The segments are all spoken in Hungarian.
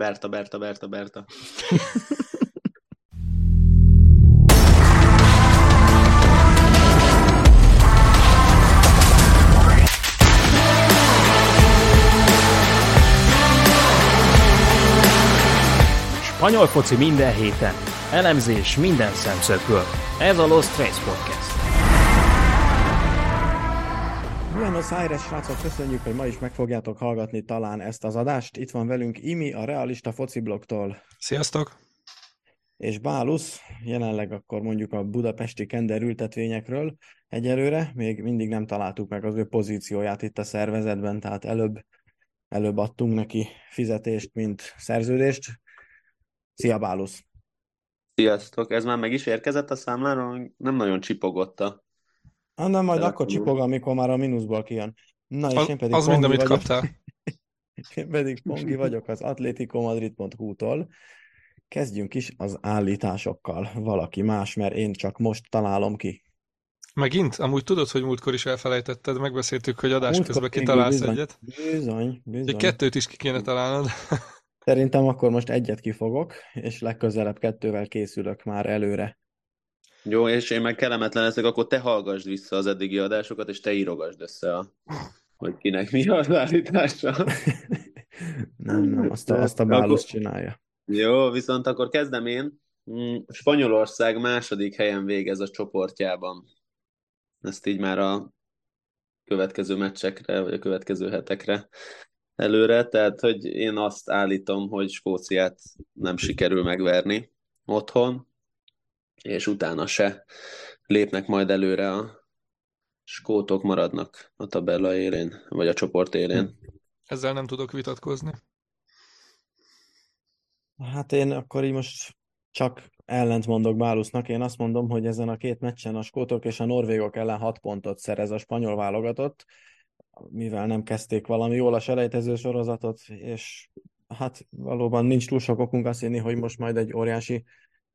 Berta, Berta, Berta, Berta. Spanyol foci minden héten. Elemzés minden szemszögből. Ez a Lost Trace Podcast. Buenos Aires, srácok, köszönjük, hogy ma is meg fogjátok hallgatni talán ezt az adást. Itt van velünk Imi, a Realista Foci blogtól. Sziasztok! És Bálusz, jelenleg akkor mondjuk a budapesti kender ültetvényekről egyelőre, még mindig nem találtuk meg az ő pozícióját itt a szervezetben, tehát előbb, előbb adtunk neki fizetést, mint szerződést. Szia Bálusz! Sziasztok! Ez már meg is érkezett a számlára? Nem nagyon csipogott a... Ah, nem, majd akkor csipog, amikor már a mínuszból kijön. Na, és Az, én pedig az mind, amit kaptál. Én pedig Pongi vagyok az atleticomadrid.hu-tól. Kezdjünk is az állításokkal. Valaki más, mert én csak most találom ki. Megint? Amúgy tudod, hogy múltkor is elfelejtetted, megbeszéltük, hogy adás Múltkor közben kitalálsz bizony, egyet. Bizony, bizony. kettőt is ki kéne találnod. Szerintem akkor most egyet kifogok, és legközelebb kettővel készülök már előre. Jó, és én meg kellemetlen leszek, akkor te hallgassd vissza az eddigi adásokat, és te írogasd össze, a... hogy kinek mi az állítása. nem, nem, azt a, azt a Akkor- Bálusz csinálja. Jó, viszont akkor kezdem én. Mm, Spanyolország második helyen végez a csoportjában. Ezt így már a következő meccsekre, vagy a következő hetekre előre. Tehát, hogy én azt állítom, hogy Skóciát nem sikerül megverni otthon, és utána se lépnek majd előre a skótok maradnak a tabella élén, vagy a csoport élén. Ezzel nem tudok vitatkozni. Hát én akkor így most csak ellent mondok Bálusznak. Én azt mondom, hogy ezen a két meccsen a skótok és a norvégok ellen hat pontot szerez a spanyol válogatott, mivel nem kezdték valami jól a selejtező sorozatot, és hát valóban nincs túl sok okunk azt hinni, hogy most majd egy óriási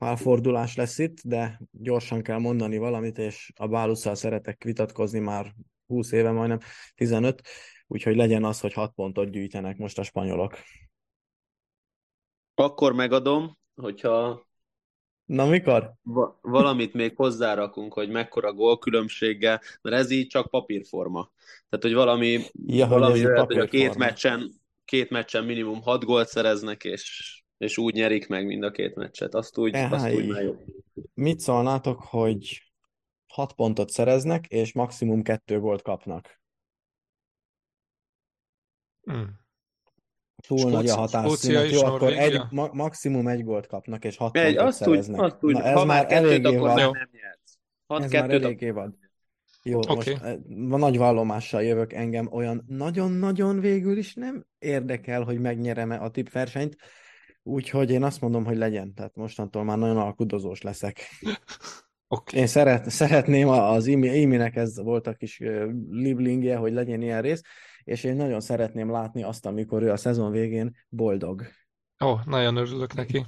pálfordulás lesz itt, de gyorsan kell mondani valamit, és a Bálusszal szeretek vitatkozni már 20 éve, majdnem 15, úgyhogy legyen az, hogy 6 pontot gyűjtenek most a spanyolok. Akkor megadom, hogyha Na mikor? Va- valamit még hozzárakunk, hogy mekkora gólkülönbséggel, mert ez így csak papírforma. Tehát, hogy valami, Ja, hogy valami ez így olyat, hogy a két meccsen, két meccsen minimum hat gólt szereznek, és, és úgy nyerik meg mind a két meccset. Azt úgy, Eh, azt úgy már jó. Mit szólnátok, hogy 6 pontot szereznek, és maximum 2 gólt kapnak? Hmm. Túl Skóci- nagy a hatásszünet. Jó, akkor egy, ma, maximum egy gólt kapnak, és 6 Egy, pontot azt úgy, szereznek. azt úgy, Na, ez ha már már kettőt, eléggé akkor már Jó. nem nyersz. Hat Ez már kettőt, eléggé akkor vad. Jó, Oké. most eh, nagy vallomással jövök engem, olyan nagyon-nagyon végül is nem érdekel, hogy megnyerem-e a tippversenyt, úgyhogy én azt mondom, hogy legyen. Tehát mostantól már nagyon alkudozós leszek. Oké. Én szeret, szeretném, az Imi, Iminek ez volt a kis liblingje, hogy legyen ilyen rész, és én nagyon szeretném látni azt, amikor ő a szezon végén boldog. Ó, nagyon örülök neki.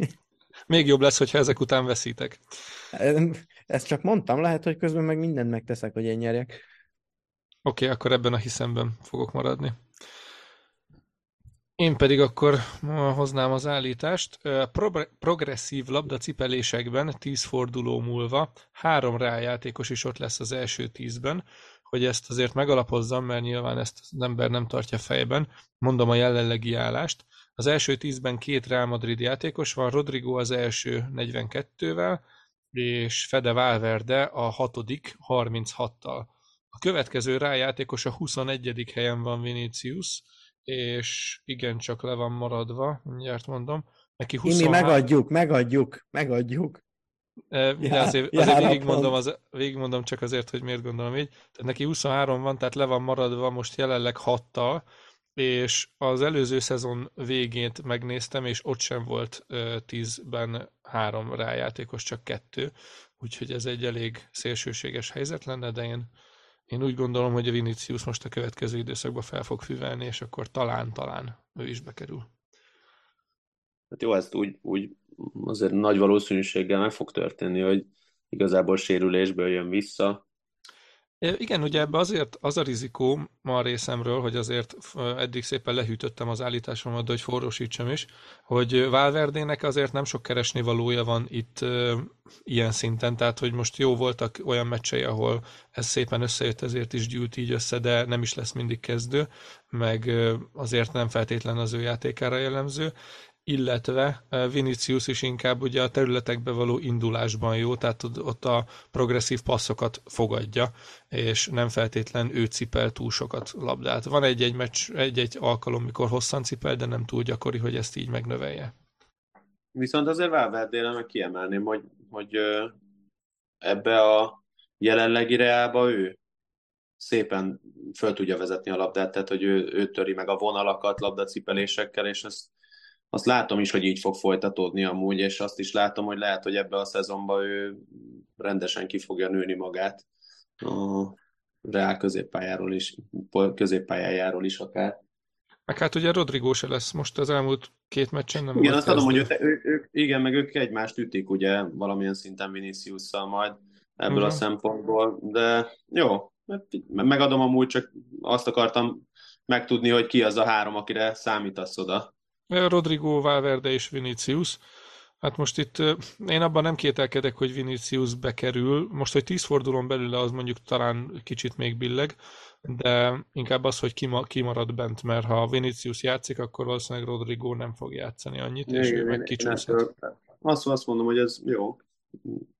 Még jobb lesz, hogyha ezek után veszítek. Ezt csak mondtam, lehet, hogy közben meg mindent megteszek, hogy én nyerjek. Oké, akkor ebben a hiszemben fogok maradni. Én pedig akkor hoznám az állítást. Pro- progresszív labdacipelésekben 10 forduló múlva három rájátékos is ott lesz az első tízben, hogy ezt azért megalapozzam, mert nyilván ezt az ember nem tartja fejben. Mondom a jelenlegi állást. Az első tízben két Real Madrid játékos van, Rodrigo az első 42-vel, és Fede Valverde a hatodik 36-tal. A következő rájátékos a 21. helyen van Vinicius, és igencsak le van maradva, mindjárt mondom. Neki Imi, 23... megadjuk, megadjuk, megadjuk. E, De azért, jár azért végigmondom, az, végigmondom csak azért, hogy miért gondolom így. Tehát neki 23 van, tehát le van maradva most jelenleg 6-tal, és az előző szezon végét megnéztem, és ott sem volt ö, 10-ben három rájátékos, csak kettő, úgyhogy ez egy elég szélsőséges helyzet lenne, de én, én úgy gondolom, hogy a Vinicius most a következő időszakban fel fog füvelni, és akkor talán-talán ő is bekerül. Hát jó, ezt úgy, úgy azért nagy valószínűséggel meg fog történni, hogy igazából sérülésből jön vissza. Igen, ugye ebbe azért az a rizikó ma a részemről, hogy azért eddig szépen lehűtöttem az állításomat, de hogy forrósítsam is, hogy Valverdének azért nem sok keresni valója van itt e, ilyen szinten, tehát hogy most jó voltak olyan meccsei, ahol ez szépen összejött, ezért is gyűlt így össze, de nem is lesz mindig kezdő, meg azért nem feltétlen az ő játékára jellemző, illetve eh, Vinicius is inkább ugye a területekbe való indulásban jó, tehát ott a progresszív passzokat fogadja, és nem feltétlen ő cipel túl sokat labdát. Van egy-egy meccs, egy-egy alkalom, mikor hosszan cipel, de nem túl gyakori, hogy ezt így megnövelje. Viszont azért Valverdére meg kiemelném, hogy, hogy ebbe a jelenlegi reába ő szépen föl tudja vezetni a labdát, tehát hogy ő, ő töri meg a vonalakat labdacipelésekkel, és ezt azt látom is, hogy így fog folytatódni amúgy, és azt is látom, hogy lehet, hogy ebbe a szezonban ő rendesen ki fogja nőni magát a Reál középpályáról is, középpályájáról is akár. Meg hát ugye Rodrigo se lesz most az elmúlt két meccsen nem Igen, azt tudom, hogy ők, ők, ők, igen, meg ők egymást ütik ugye valamilyen szinten vinicius majd ebből uh-huh. a mhm. szempontból, de jó, megadom amúgy, csak azt akartam megtudni, hogy ki az a három, akire számítasz oda. Rodrigo, Valverde és Vinicius. Hát most itt én abban nem kételkedek, hogy Vinicius bekerül. Most, hogy tíz fordulón belül az mondjuk talán kicsit még billeg, de inkább az, hogy kimarad bent, mert ha Vinicius játszik, akkor valószínűleg Rodrigo nem fog játszani annyit, és ő meg kicsúszhat. Azt, azt mondom, hogy ez jó.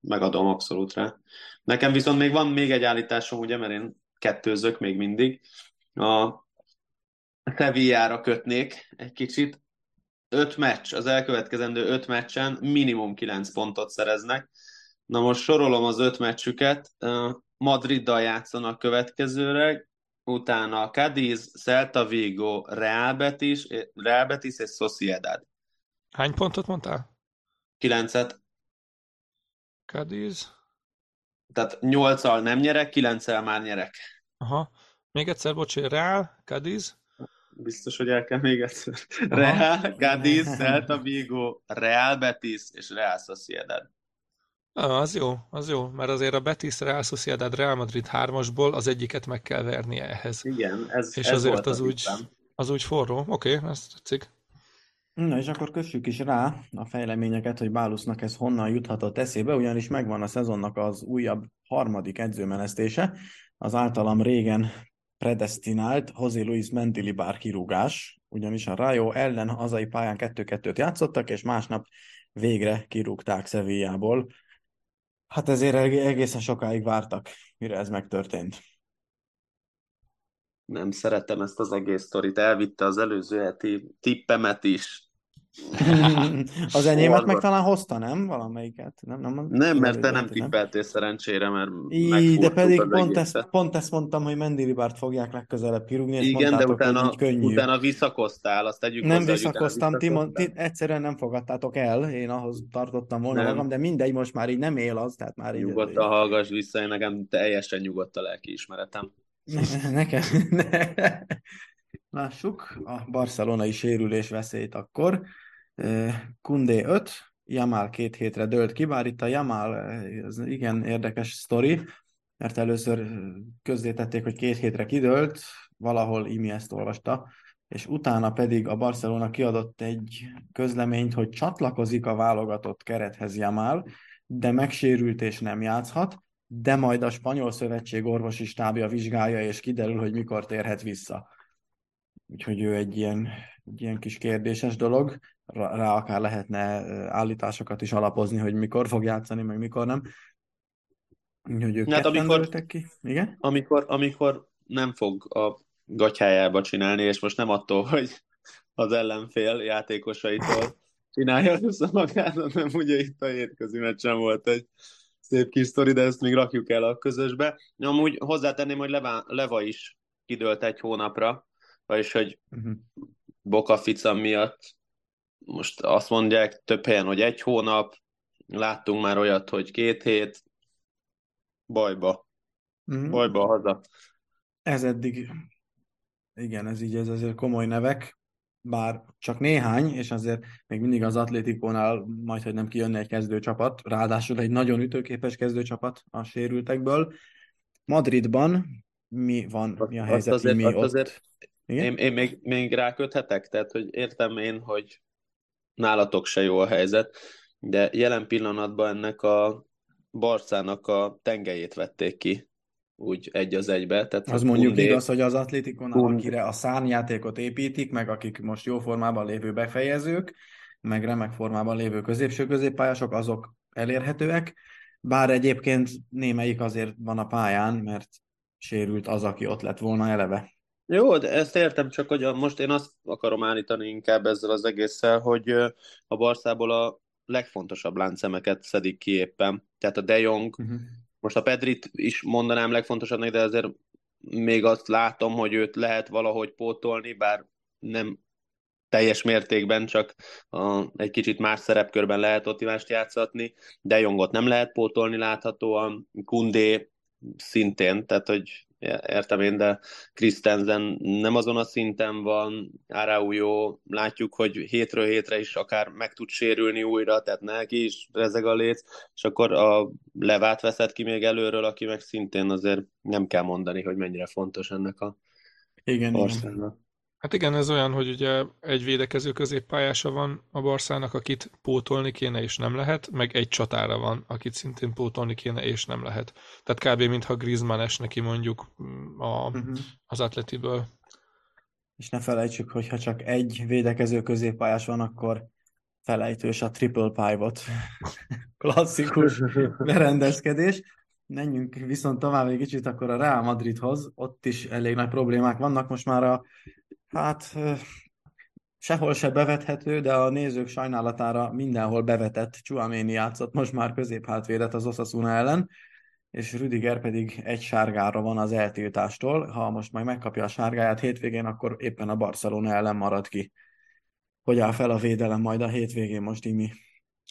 Megadom abszolút rá. Nekem viszont még van még egy állításom, ugye, mert én kettőzök még mindig. A Sevillára kötnék egy kicsit öt meccs, az elkövetkezendő öt meccsen minimum kilenc pontot szereznek. Na most sorolom az öt meccsüket. Madriddal játszanak következőre, utána Cadiz, Celta Vigo, Real Betis, Real Betis és Sociedad. Hány pontot mondtál? Kilencet. Cadiz. Tehát nyolccal nem nyerek, kilenccel már nyerek. Aha. Még egyszer, bocs, Real, Cadiz biztos, hogy el kell még egyszer. Real, Cadiz, Celta Vigo, Real Betis és Real Sociedad. Ah, az jó, az jó, mert azért a Betis, Real Sociedad, Real Madrid hármasból az egyiket meg kell vernie ehhez. Igen, ez, És ez azért az, úgy, az úgy forró. Oké, okay, ezt tetszik. Na és akkor kössük is rá a fejleményeket, hogy Bálusznak ez honnan juthatott eszébe, ugyanis megvan a szezonnak az újabb harmadik edzőmenesztése, az általam régen predestinált José Luis Mendilibar kirúgás, ugyanis a Rayo ellen hazai pályán 2-2-t játszottak, és másnap végre kirúgták Sevillából. Hát ezért egészen sokáig vártak, mire ez megtörtént. Nem szeretem ezt az egész sztorit. Elvitte az előző heti tippemet is. Az enyémet meg talán hozta, nem? Valamelyiket? Nem, nem, nem mert te nem tippeltél szerencsére, mert Így, de pedig pont ezt, pont ezt mondtam, hogy Mendilibárt fogják legközelebb kirúgni, és Igen, de utána, könnyű. utána visszakoztál, azt tegyük Nem hozzá, visszakoztam, ti, ti, egyszerűen nem fogadtátok el, én ahhoz tartottam volna nem. magam, de mindegy, most már így nem él az, tehát már így... Nyugodtan hallgass vissza, én nekem teljesen nyugodt a lelkiismeretem. Ne, nekem, ne. Lássuk a barcelonai sérülés veszélyt akkor. Kundé 5, Jamal két hétre dölt ki, bár itt a Jamal, ez igen érdekes sztori, mert először közzétették, hogy két hétre kidőlt, valahol Imi ezt olvasta, és utána pedig a Barcelona kiadott egy közleményt, hogy csatlakozik a válogatott kerethez Jamal, de megsérült és nem játszhat, de majd a spanyol szövetség orvosi stábja vizsgálja, és kiderül, hogy mikor térhet vissza. Úgyhogy ő egy ilyen, egy ilyen kis kérdéses dolog rá akár lehetne állításokat is alapozni, hogy mikor fog játszani, meg mikor nem. Úgyhogy ők hát amikor, ki. Igen? Amikor, amikor nem fog a gatyájába csinálni, és most nem attól, hogy az ellenfél játékosaitól csinálja össze magát, nem ugye itt a hétközi meccsen volt egy szép kis sztori, de ezt még rakjuk el a közösbe. Amúgy hozzátenném, hogy Leva, Leva is kidőlt egy hónapra, vagyis hogy uh-huh. Boka Fica miatt most azt mondják több helyen, hogy egy hónap, láttunk már olyat, hogy két hét, bajba. Mm-hmm. Bajba haza. Ez eddig, igen, ez így, ez azért komoly nevek, bár csak néhány, és azért még mindig az Atlétikónál majd, hogy nem kijönne egy kezdőcsapat, ráadásul egy nagyon ütőképes kezdőcsapat a sérültekből. Madridban mi van, mi a Azt helyzet azért, mi azt ott? azért Igen? én, én még, még ráköthetek, tehát hogy értem én, hogy nálatok se jó a helyzet, de jelen pillanatban ennek a Barszának a tengelyét vették ki, úgy egy az egybe. Tehát Az mondjuk Koundé- igaz, hogy az Atlétikon, akire a szárnyjátékot építik, meg akik most jó formában lévő befejezők, meg remek formában lévő középső középpályások, azok elérhetőek, bár egyébként némelyik azért van a pályán, mert sérült az, aki ott lett volna eleve. Jó, de ezt értem, csak hogy most én azt akarom állítani inkább ezzel az egésszel, hogy a Barszából a legfontosabb láncszemeket szedik ki éppen. Tehát a De Jong, Uh-huh. most a Pedrit is mondanám legfontosabbnak, de azért még azt látom, hogy őt lehet valahogy pótolni, bár nem teljes mértékben, csak a, egy kicsit más szerepkörben lehet optimást játszatni. De Jongot nem lehet pótolni láthatóan, Kundé szintén, tehát hogy értem én, de Christensen nem azon a szinten van, Araujo, látjuk, hogy hétről hétre is akár meg tud sérülni újra, tehát neki is rezeg a léc, és akkor a levát veszed ki még előről, aki meg szintén azért nem kell mondani, hogy mennyire fontos ennek a Igen, igen. Hát igen, ez olyan, hogy ugye egy védekező középpályása van a Barszának, akit pótolni kéne és nem lehet, meg egy csatára van, akit szintén pótolni kéne és nem lehet. Tehát kb. mintha Griezmann esne ki mondjuk mm, a, Uh-huh. az atletiből. És ne felejtsük, hogy ha csak egy védekező középpályás van, akkor felejtős a triple pivot. Klasszikus berendezkedés. Menjünk viszont tovább egy kicsit akkor a Real Madridhoz. Ott is elég nagy problémák vannak. Most már a, hát sehol se bevethető, de a nézők sajnálatára mindenhol bevetett Chuameni játszott most már középhátvédet az Osasuna ellen, és Rüdiger pedig egy sárgára van az eltiltástól. Ha most majd megkapja a sárgáját hétvégén, akkor éppen a Barcelona ellen marad ki. Hogy áll fel a védelem majd a hétvégén most, Imi?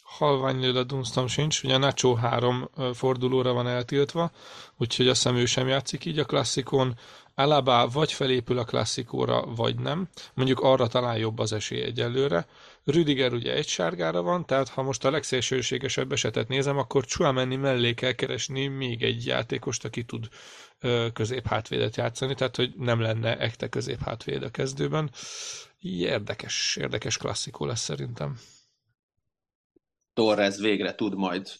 Halványlőle Dunstam sincs, ugye Nacho három fordulóra van eltiltva, úgyhogy azt hiszem sem játszik így a klasszikon. Alaba vagy felépül a klasszikóra, vagy nem. Mondjuk arra talán jobb az esély egyelőre. Rüdiger ugye egy sárgára van, tehát ha most a legszélsőségesebb esetet nézem, akkor Chouameni mellé kell keresni még egy játékost, aki tud középhátvédet játszani, tehát hogy nem lenne ekte középhátvéd a kezdőben. Érdekes, érdekes klasszikó lesz szerintem. Torres végre tud majd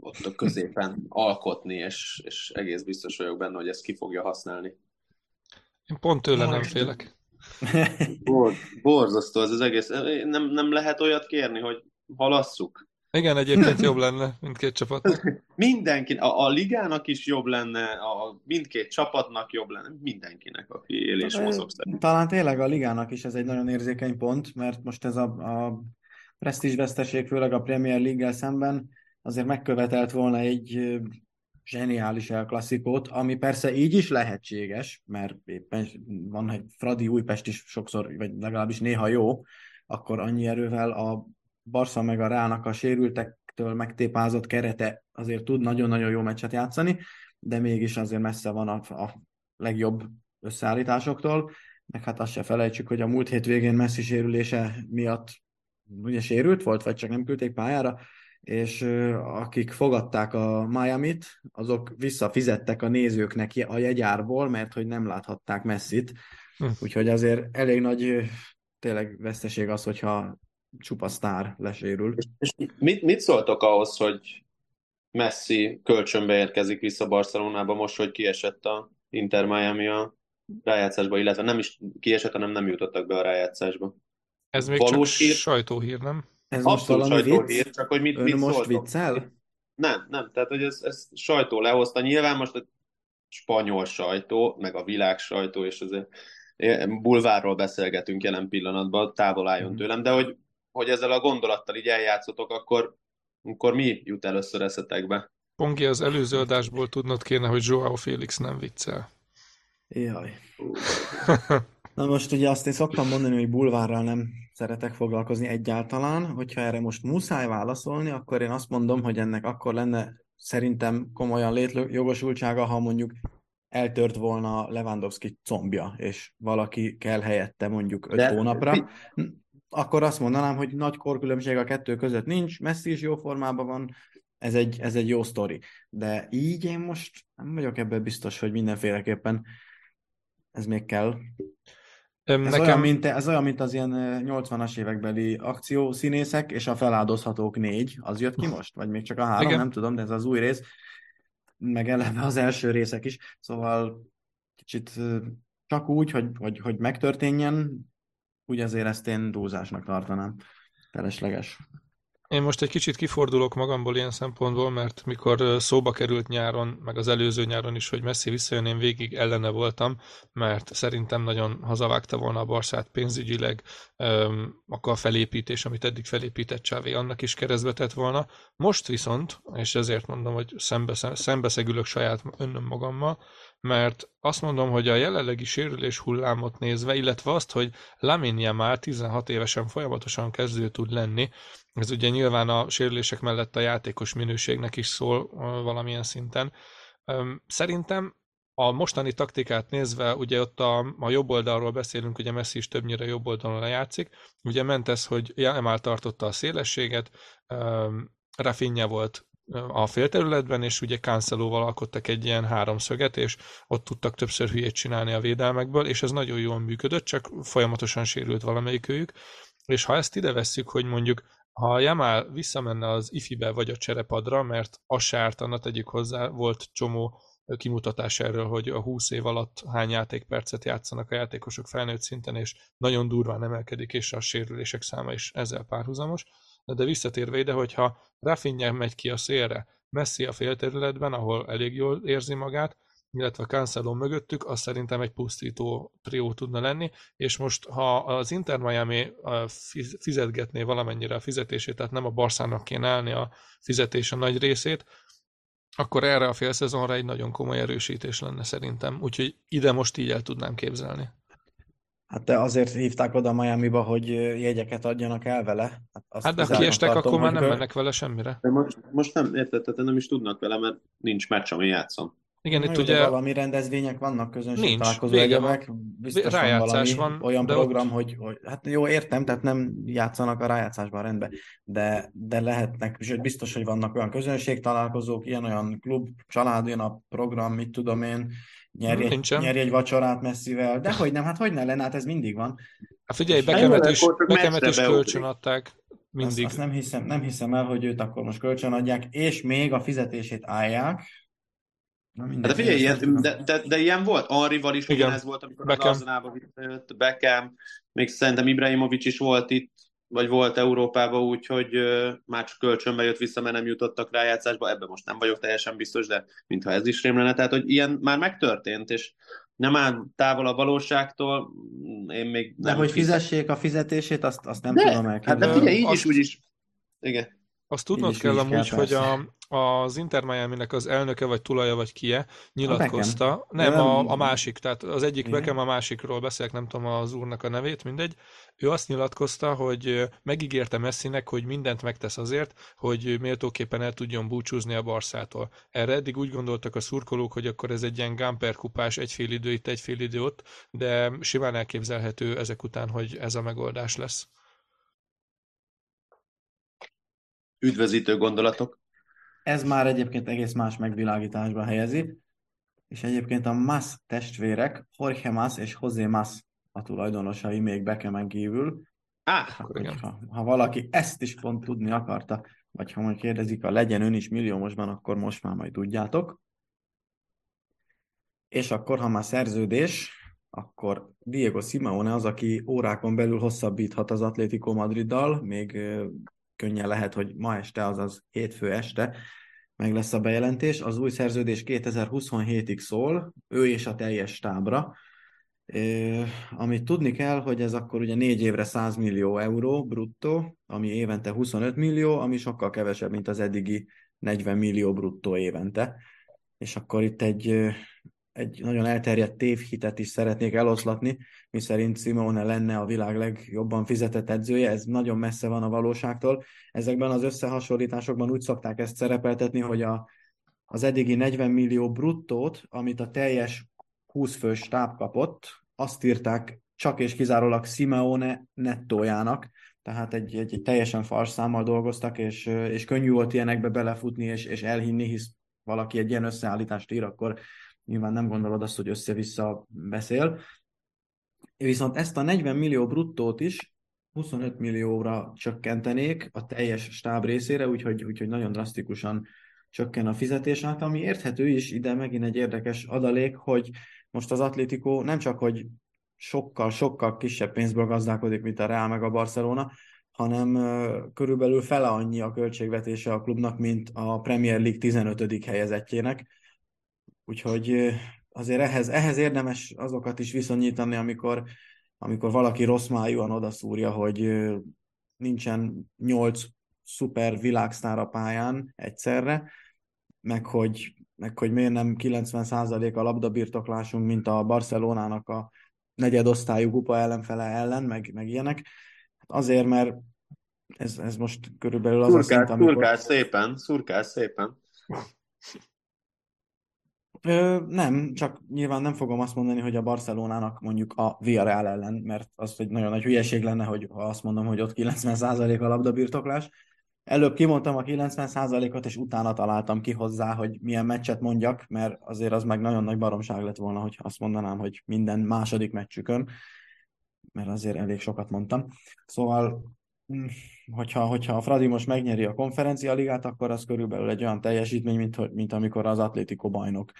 ott a középen alkotni, és, és egész biztos vagyok benne, hogy ezt ki fogja használni. Én pont tőle nem félek. Bor, borzasztó ez az egész. Nem, nem lehet olyat kérni, hogy halasszuk. Igen, egyébként jobb lenne mindkét csapat. Mindenki, a, a ligának is jobb lenne, a mindkét csapatnak jobb lenne, mindenkinek, aki él és mozog szerint. Talán tényleg a ligának is ez egy nagyon érzékeny pont, mert most ez a, a presztízsveszteség, főleg a Premier League-gel szemben azért megkövetelt volna egy zseniális El Classicót, ami persze így is lehetséges, mert éppen van, hogy Fradi Újpest is sokszor, vagy legalábbis néha jó, akkor annyi erővel a Barca meg a Rának a sérültektől megtépázott kerete azért tud nagyon-nagyon jó meccset játszani, de mégis azért messze van a, a legjobb összeállításoktól, meg hát azt se felejtsük, hogy a múlt hétvégén Messi sérülése miatt ugye sérült volt, vagy csak nem küldték pályára, és akik fogadták a Miami-t, azok visszafizettek a nézőknek a jegyárból, mert hogy nem láthatták Messit. Hm. Úgyhogy azért elég nagy tényleg veszteség az, hogyha csupa sztár lesérül. És mit, mit szóltok ahhoz, hogy Messi kölcsönbe érkezik vissza Barcelonába most, hogy kiesett a Inter Miami a rájátszásba, illetve nem is kiesett, hanem nem jutottak be a rájátszásba. Ez még Valós csak hír? sajtóhír, nem? Ez most Abszolút valami sajtóhír, vicc? csak hogy mit, Ön mit most szóltok? viccel? Nem, nem, tehát hogy ez, ez sajtó lehozta. Nyilván most a spanyol sajtó, meg a világ sajtó, és azért bulvárról beszélgetünk jelen pillanatban, távol álljon Mhm. tőlem, de hogy, hogy ezzel a gondolattal így eljátszotok, akkor, akkor mi jut először eszetekbe? Pongi, az előző adásból tudnod kéne, hogy Joao Félix nem viccel. Jaj. Na most ugye azt én szoktam mondani, hogy bulvárral nem szeretek foglalkozni egyáltalán. Hogyha erre most muszáj válaszolni, akkor én azt mondom, hogy ennek akkor lenne szerintem komolyan létjogosultsága, ha mondjuk eltört volna Lewandowski combja, és valaki kell helyette mondjuk öt De- hónapra, akkor azt mondanám, hogy nagy korkülönbség a kettő között nincs, Messi is jó formában van, ez egy, ez egy jó sztori. De így én most nem vagyok ebben biztos, hogy mindenféleképpen ez még kell. Ez, Nekem... olyan, mint, ez olyan, mint az ilyen 80-as évekbeli akciószínészek, és a feláldozhatók négy. Az jött ki most? Vagy még csak a három? Igen. Nem tudom, de ez az új rész. Meg eleve az első részek is. Szóval kicsit csak úgy, hogy, hogy, hogy megtörténjen, úgy azért ezt én túlzásnak tartanám. Felesleges. Én most egy kicsit kifordulok magamból ilyen szempontból, mert mikor szóba került nyáron, meg az előző nyáron is, hogy messzi visszajön, én végig ellene voltam, mert szerintem nagyon hazavágta volna a Barszát pénzügyileg, akkor a felépítés, amit eddig felépített Csávé, annak is keresztbe tett volna. Most viszont, és ezért mondom, hogy szembe, szembeszegülök saját önöm magammal, mert azt mondom, hogy a jelenlegi sérülés hullámot nézve, illetve azt, hogy Laminia már 16 évesen folyamatosan kezdő tud lenni, ez ugye nyilván a sérülések mellett a játékos minőségnek is szól valamilyen szinten. Szerintem a mostani taktikát nézve, ugye ott a, a jobb oldalról beszélünk, ugye Messi is többnyire jobb oldalon játszik, ugye ment ez, hogy Jamal tartotta a szélességet, Rafinha volt a félterületben, és ugye Cancelóval alkottak egy ilyen háromszöget, és ott tudtak többször hülyét csinálni a védelmekből, és ez nagyon jól működött, csak folyamatosan sérült valamelyikőjük. És ha ezt ide vesszük, hogy mondjuk ha a Jamal visszamenne az ifibe vagy a cserepadra, mert a sártana tegyük hozzá, volt csomó kimutatás erről, hogy a 20 év alatt hány játékpercet játszanak a játékosok felnőtt szinten, és nagyon durván emelkedik, és a sérülések száma is ezzel párhuzamos. De visszatérve ide, hogyha Rafinha megy ki a szélre, Messi a félterületben, ahol elég jól érzi magát, illetve Cancelo mögöttük, az szerintem egy pusztító trió tudna lenni, és most ha az Inter Miami fizetgetné valamennyire a fizetését, tehát nem a Barszának kéne állni a fizetés a nagy részét, akkor erre a félszezonra egy nagyon komoly erősítés lenne szerintem. Úgyhogy ide most így el tudnám képzelni. Hát de azért hívták oda Miami-ba, hogy jegyeket adjanak el vele. Hát, azt hát de ha kiestek, tartom, akkor már nem mennek vele semmire. De most, most nem, érted, tehát nem is tudnak vele, mert nincs meccs, ami játszom. Igen, itt ugye... Valami rendezvények vannak, közönség nincs, találkozó egyebek. Biztos rájátszás van, van olyan program, ott... hogy, hogy, hát jó, értem, tehát nem játszanak a rájátszásban rendben, de, de lehetnek, és biztos, hogy vannak olyan közönség találkozók, ilyen-olyan klub, család, jön a program, mit tudom én, nyerj egy, nyerj egy vacsorát messzivel, de hogy nem, hát hogy ne lenne, hát ez mindig van. Hát figyelj, Bekemet is, Bekemet is kölcsön adták, mindig. Azt, azt nem, hiszem, nem hiszem el, hogy őt akkor most kölcsön adják, és még a fizetését állják, Na de figyelj, ilyen, de, de, de, ilyen volt. Henrival is Igen. ugyanez volt, amikor Beckham. az Arzenába visszajött, Beckham, még szerintem Ibrahimovic is volt itt, vagy volt Európában úgy, hogy már csak kölcsönbe jött vissza, mert nem jutottak rájátszásba. Ebben most nem vagyok teljesen biztos, de mintha ez is rém lenne. Tehát, hogy ilyen már megtörtént, és nem áll távol a valóságtól, én még nem De hogy fizessék a fizetését, azt, azt nem de, tudom elképzelni. Hát de figyelj, így azt... is, úgy is. Igen. Azt tudnod kell amúgy, kell, hogy a, az Inter miami az elnöke, vagy tulaja, vagy kie nyilatkozta, a nem a, a másik, tehát az egyik Beckham a másikról beszélek, nem tudom az úrnak a nevét, mindegy. Ő azt nyilatkozta, hogy megígérte Messinek, hogy mindent megtesz azért, hogy méltóképpen el tudjon búcsúzni a Barszától. Erre eddig úgy gondoltak a szurkolók, hogy akkor ez egy ilyen Gamper kupás, egyfél idő itt, egyfél idő ott, de simán elképzelhető ezek után, hogy ez a megoldás lesz. Üdvözítő gondolatok. Ez már egyébként egész más megvilágításba helyezi, és egyébként a Mas testvérek, Jorge Mas és José Mas a tulajdonosai még Bekemen kívül. Ah, ha, ha valaki ezt is pont tudni akarta, vagy ha majd kérdezik, a legyen ön is milliómosban, akkor most már majd tudjátok. És akkor, ha már szerződés, akkor Diego Simeone az, aki órákon belül hosszabbíthat az Atlético Madriddal, még könnyen lehet, hogy ma este, azaz hétfő este meg lesz a bejelentés. Az új szerződés 2027-ig szól, ő és a teljes stábra. Amit tudni kell, hogy ez akkor ugye négy évre 100 millió euró bruttó, ami évente 25 millió, ami sokkal kevesebb, mint az eddigi 40 millió bruttó évente. És akkor itt egy egy nagyon elterjedt tévhitet is szeretnék eloszlatni, miszerint Simone lenne a világ legjobban fizetett edzője, ez nagyon messze van a valóságtól. Ezekben az összehasonlításokban úgy szokták ezt szerepeltetni, hogy a, az eddigi 40 millió bruttót, amit a teljes 20 fős stáb kapott, azt írták csak és kizárólag Simeone nettójának, tehát egy, egy, egy teljesen fals számmal dolgoztak, és, és könnyű volt ilyenekbe belefutni és, és elhinni, hisz valaki egy ilyen összeállítást ír, akkor nyilván nem gondolod azt, hogy össze-vissza beszél. Viszont ezt a 40 millió bruttót is 25 millióra csökkentenék a teljes stáb részére, úgyhogy, úgyhogy nagyon drasztikusan csökken a fizetés, hát ami érthető is, ide megint egy érdekes adalék, hogy most az Atlético nem csak, hogy sokkal, sokkal kisebb pénzből gazdálkodik, mint a Real meg a Barcelona, hanem körülbelül fele annyi a költségvetése a klubnak, mint a Premier League 15. helyezettjének. Úgyhogy azért ehhez, ehhez érdemes azokat is viszonyítani, amikor, amikor valaki rossz májúan odaszúrja, hogy nincsen nyolc szuper világsztár a pályán egyszerre, meg hogy, meg hogy miért nem 90% a labdabirtoklásunk, mint a Barcelonának a negyedosztályú kupa ellenfele ellen, meg, meg ilyenek. Hát azért, mert ez, ez most körülbelül az szurkál, a szint, amikor... Szurkál szépen, szurkál szépen. Ö, nem, csak nyilván nem fogom azt mondani, hogy a Barcelonának mondjuk a Villarreal ellen, mert az egy nagyon nagy hülyeség lenne, hogy ha azt mondom, hogy ott 90% a labdabirtoklás. Előbb kimondtam a 90%-ot, és utána találtam ki hozzá, hogy milyen meccset mondjak, mert azért az meg nagyon nagy baromság lett volna, hogy azt mondanám, hogy minden második meccsükön, mert azért elég sokat mondtam. Szóval, hm, hogyha, hogyha a Fradi most megnyeri a konferencia ligát, akkor az körülbelül egy olyan teljesítmény, mint, mint amikor az Atlético bajnok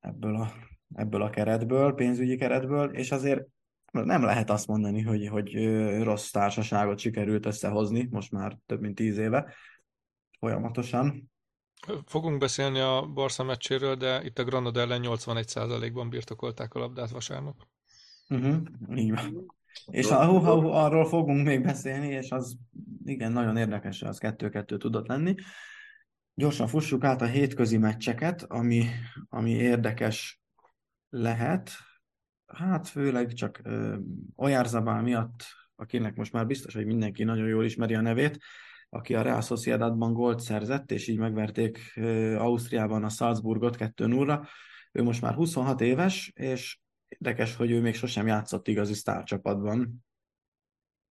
ebből a, ebből a keretből, pénzügyi keretből, és azért nem lehet azt mondani, hogy, hogy rossz társaságot sikerült összehozni, most már több mint tíz éve folyamatosan. Fogunk beszélni a Barca meccséről, de itt a Granada ellen 81%-ban birtokolták a labdát vasárnap. Uh-huh, így van. És a, uh, uh, arról fogunk még beszélni, és az igen, nagyon érdekes, az kettő-kettő tudott lenni. Gyorsan fussuk át a hétközi meccseket, ami, ami érdekes lehet. Hát főleg csak Ojárzabál miatt, akinek most már biztos, hogy mindenki nagyon jól ismeri a nevét, aki a Real Sociedadban gólt szerzett, és így megverték ö, Ausztriában a Salzburgot 2-0-ra. Ő most már 26 éves, és érdekes, hogy ő még sosem játszott igazi sztárcsapatban.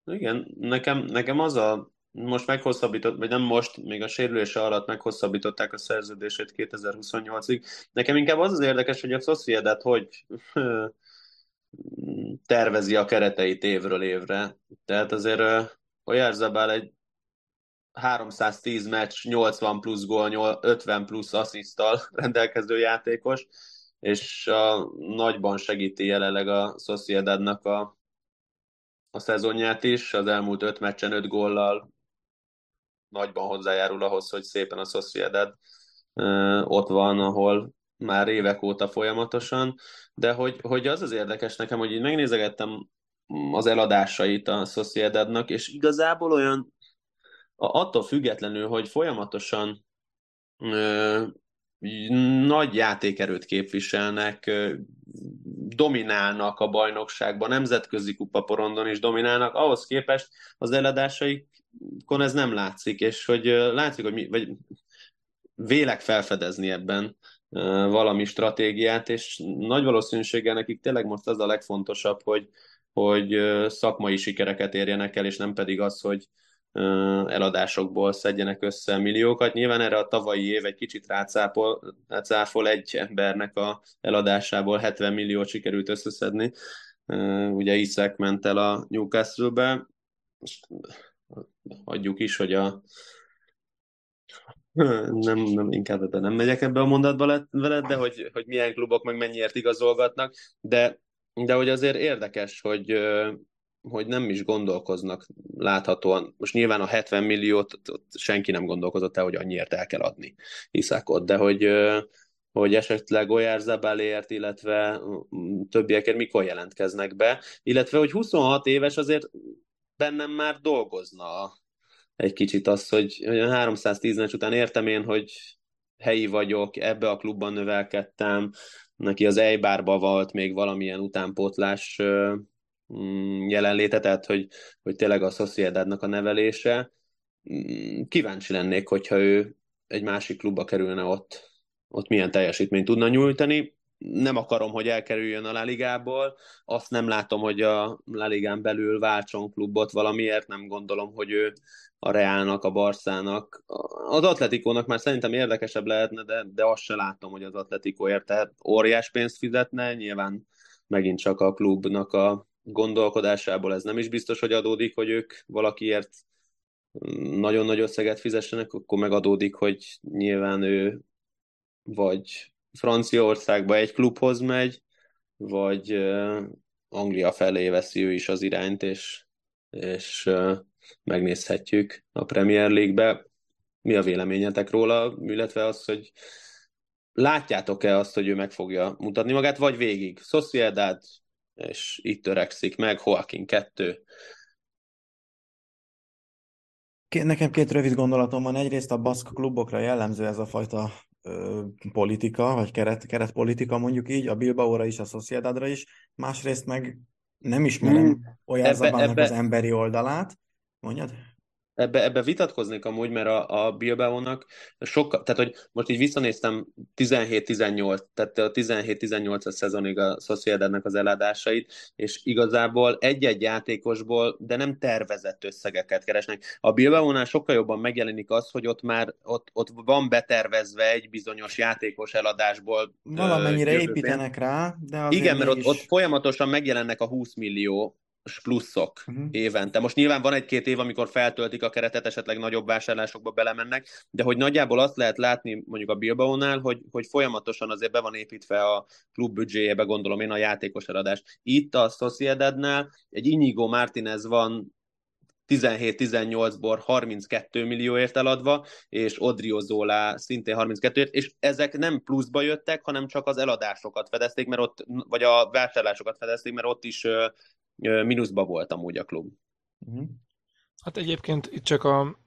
Igen, nekem, nekem az a most meghosszabbított, vagy nem most, még a sérülése alatt meghosszabbították a szerződését 2028-ig. Nekem inkább az az érdekes, hogy a Sociedad hogy tervezi a kereteit évről évre. Tehát azért Oyarzabal egy 310 meccs, 80 plusz gól, 50 plusz asszisztal rendelkező játékos, és a nagyban segíti jelenleg a Sociedadnak a, a szezonját is, az elmúlt öt meccsen öt góllal nagyban hozzájárul ahhoz, hogy szépen a Sociedad ott van, ahol már évek óta folyamatosan, de hogy, hogy az az érdekes nekem, hogy így megnézegettem az eladásait a Sociedadnak, és igazából olyan attól függetlenül, hogy folyamatosan nagy játékerőt képviselnek, dominálnak a bajnokságban, nemzetközi kupaporondon is dominálnak, ahhoz képest az eladásaikon ez nem látszik, és hogy látszik, hogy mi, vagy vélek felfedezni ebben valami stratégiát, és nagy valószínűséggel nekik tényleg most az a legfontosabb, hogy, hogy szakmai sikereket érjenek el, és nem pedig az, hogy eladásokból szedjenek össze milliókat. Nyilván erre a tavalyi év egy kicsit rácápol, rácáfol egy embernek a eladásából 70 milliót sikerült összeszedni. Ugye Iszek ment el a Newcastle-be, hagyjuk is, hogy a nem, nem, inkább ebben nem megyek ebbe a mondatba veled, de hogy, hogy milyen klubok meg mennyiért igazolgatnak, de, de hogy azért érdekes, hogy, hogy nem is gondolkoznak láthatóan. Most nyilván a 70 milliót senki nem gondolkozott el, hogy annyiért el kell adni Iszakot, de hogy, hogy esetleg Olyár Zabelért, illetve többiekért mikor jelentkeznek be, illetve hogy 26 éves azért bennem már dolgozna egy kicsit az, hogy, hogy a 310 meccs után értem én, hogy helyi vagyok, ebbe a klubban növelkedtem, neki az Eibárba volt még valamilyen utánpótlás jelenléte, tehát hogy, hogy tényleg a Sociedadnak a nevelése. Mm, kíváncsi lennék, hogyha ő egy másik klubba kerülne ott, ott milyen teljesítményt tudna nyújtani. nem akarom, hogy elkerüljön a La Ligából, azt nem látom, hogy a La Ligán belül váltson klubot valamiért, nem gondolom, hogy ő a Reálnak, a Barszának, az Atletikónak már szerintem érdekesebb lehetne, de, de azt se látom, hogy az Atletikó érte óriás pénzt fizetne, nyilván megint csak a klubnak a gondolkodásából ez nem is biztos, hogy adódik, hogy ők valakiért nagyon nagy összeget fizessenek, akkor megadódik, hogy nyilván ő vagy Franciaországba egy klubhoz megy, vagy Anglia felé veszi ő is az irányt, és, és megnézhetjük a Premier League-be. Mi a véleményetek róla, illetve az, hogy látjátok-e azt, hogy ő meg fogja mutatni magát, vagy végig? Sociedad, és itt törekszik meg, Joaquin 2. Nekem két rövid gondolatom van. Egyrészt a baszk klubokra jellemző ez a fajta politika, vagy keret, keretpolitika mondjuk így, a Bilbaóra is, a Sociedadra is, másrészt meg nem ismerem hmm. olyan ebbe, az emberi oldalát. Mondjad? Ebbe, ebbe vitatkoznék amúgy, mert a, a Bilbao-nak sokkal, tehát hogy most így visszanéztem 17-18, tehát a 17-18-as szezonig a Sociedadnak az eladásait, és igazából egy-egy játékosból, de nem tervezett összegeket keresnek. A Bilbao-nál sokkal jobban megjelenik az, hogy ott már ott, ott van betervezve egy bizonyos játékos eladásból. Valamennyire építenek rá, de Igen, mert ott, ott folyamatosan megjelennek a 20 millió pluszok uh-huh. évente. Most nyilván van egy-két év, amikor feltöltik a keretet, esetleg nagyobb vásárlásokba belemennek, de hogy nagyjából azt lehet látni mondjuk a Bilbao-nál, hogy, hogy folyamatosan azért be van építve a klub büdzséjébe, gondolom én, a játékos eladás. Itt a Sociedadnál egy Inigo Martinez van 17-18-ból 32 millióért eladva, és Odrio Zola szintén 32-ért, és ezek nem pluszba jöttek, hanem csak az eladásokat fedezték, mert ott, vagy a vásárlásokat fedezték, mert ott is mínuszba volt amúgy a klub. Uh-huh. Hát egyébként itt csak a,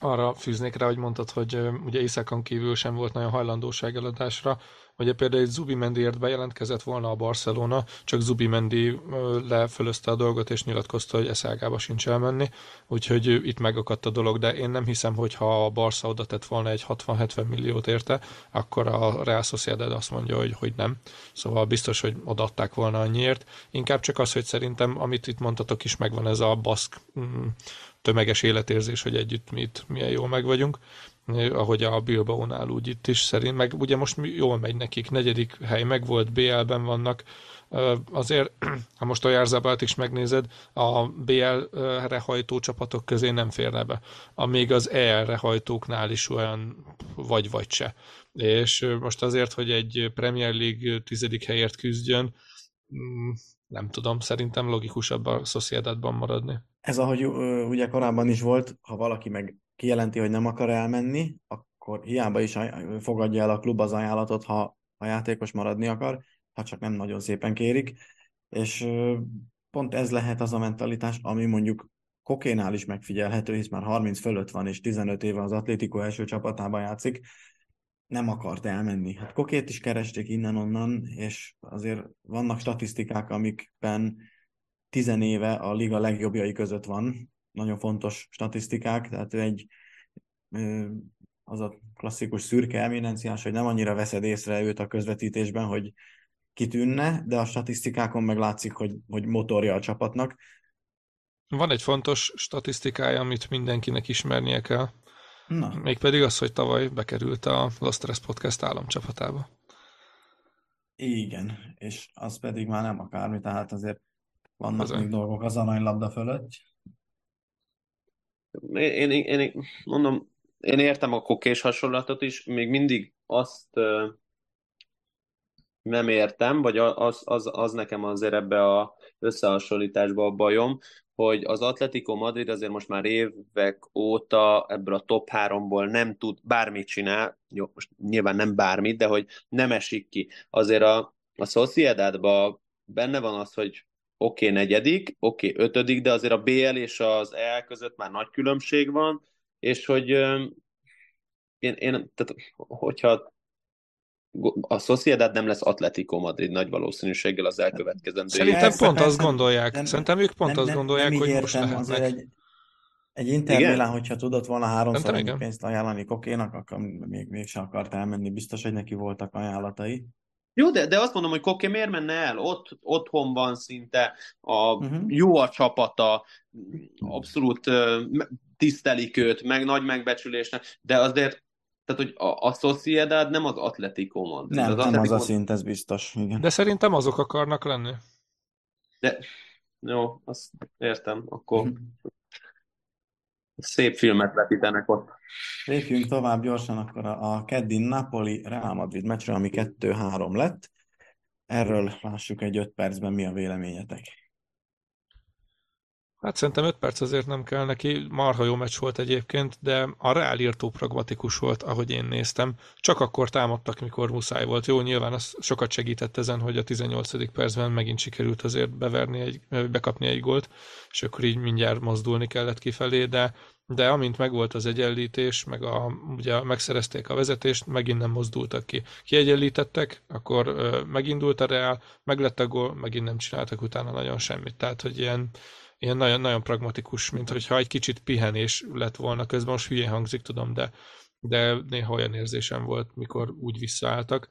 arra fűznék rá, hogy mondtad, hogy ugye éjszakon kívül sem volt nagyon hajlandóság eladásra. Ugye például egy Zubimendiért bejelentkezett volna a Barcelona, csak Zubimendi lefölözte a dolgot, és nyilatkozta, hogy eszágába sincs elmenni, úgyhogy itt megakadt a dolog, de én nem hiszem, hogy ha a Barca oda tett volna egy 60-70 milliót érte, akkor a Real Sociedad azt mondja, hogy, hogy nem. Szóval biztos, hogy odaadták volna annyiért. Inkább csak az, hogy szerintem, amit itt mondtatok is, megvan ez a baszk mm, tömeges életérzés, hogy együtt mi itt milyen jól meg vagyunk ahogy a Bilbao-nál úgy itt is szerint, meg ugye most jól megy nekik, negyedik hely meg volt, BL-ben vannak, azért, ha most a Járzabát is megnézed, a BL-re hajtó csapatok közé nem férne be. A még az EL-re hajtóknál is olyan vagy-vagy se. És most azért, hogy egy Premier League tizedik helyért küzdjön, mm, nem tudom, szerintem logikusabb a Sociedadban maradni. Ez ahogy ugye korábban is volt, ha valaki meg kijelenti, hogy nem akar elmenni, akkor hiába is fogadja el a klub az ajánlatot, ha a játékos maradni akar, ha csak nem nagyon szépen kérik. És pont ez lehet az a mentalitás, ami mondjuk Kokénál is megfigyelhető, hisz már 30 fölött van, és 15 éve az Atlético első csapatában játszik, nem akart elmenni. Hát Kokét is keresték innen-onnan, és azért vannak statisztikák, amikben 10 éve a liga legjobbjai között van, nagyon fontos statisztikák, tehát ő egy az a klasszikus szürke eminenciás, hogy nem annyira veszed észre őt a közvetítésben, hogy kitűnne, de a statisztikákon meg látszik, hogy, hogy motorja a csapatnak. Van egy fontos statisztikája, amit mindenkinek ismernie kell. Na. Mégpedig az, hogy tavaly bekerült a Lost Stress Podcast államcsapatába. Igen, és az pedig már nem akármi, tehát azért vannak Ezen. még dolgok az aranylabda fölött. Én, én, én, mondom, én értem a kokés hasonlatot is, még mindig azt uh, nem értem, vagy az, az, az nekem azért ebbe a összehasonlításba a bajom, hogy az Atletico Madrid azért most már évek óta ebből a top háromból nem tud bármit csinál, jó, most nyilván nem bármit, de hogy nem esik ki. Azért a, a Sociedadban benne van az, hogy oké, okay, negyedik, oké, okay, ötödik, de azért a BL és az EL között már nagy különbség van, és hogy én, én tehát, hogyha a Sociedad nem lesz Atletico Madrid nagy valószínűséggel az elkövetkezendő. Szerintem Persze, pont azt gondolják. Nem, Szerintem ők pont nem, azt gondolják, nem, hogy értem, most lehetnek. Egy, egy Inter Milan, hogyha tudott volna háromszor ennyi pénzt ajánlani Kokénak, akkor még, mégsem akart elmenni. Biztos, hogy neki voltak ajánlatai. Jó, de, de azt mondom, hogy Koké miért menne el? Ott, otthon van szinte, a, Uh-huh. jó a csapata, abszolút uh, tisztelik őt, meg nagy megbecsülésnek, de azért, tehát, hogy a, a Sociedad nem az Atletico Madrid. Nem, az nem Atletico az a szint, ez biztos. Igen. De szerintem azok akarnak lenni. De, jó, azt értem, akkor Mhm. Szép filmet vetítenek ott. Lépjünk tovább gyorsan akkor a, a keddi Napoli Real Madrid meccsre, ami 2-3 lett. Erről lássuk egy 5 percben mi a véleményetek. Hát szerintem 5 perc azért nem kell neki, marha jó meccs volt egyébként, de a Real írtó pragmatikus volt, ahogy én néztem. Csak akkor támadtak, mikor muszáj volt. Jó, nyilván az sokat segített ezen, hogy a 18. percben megint sikerült azért beverni egy, bekapni egy gólt, és akkor így mindjárt mozdulni kellett kifelé, de, de amint megvolt az egyenlítés, meg a, ugye megszerezték a vezetést, megint nem mozdultak ki. Kiegyenlítettek, akkor ö, megindult a Real, meglett a gól, megint nem csináltak utána nagyon semmit. Tehát, hogy ilyen, ilyen nagyon, nagyon pragmatikus, mint hogyha egy kicsit pihenés lett volna közben, most hülyén hangzik, tudom, de, de néha olyan érzésem volt, mikor úgy visszaálltak.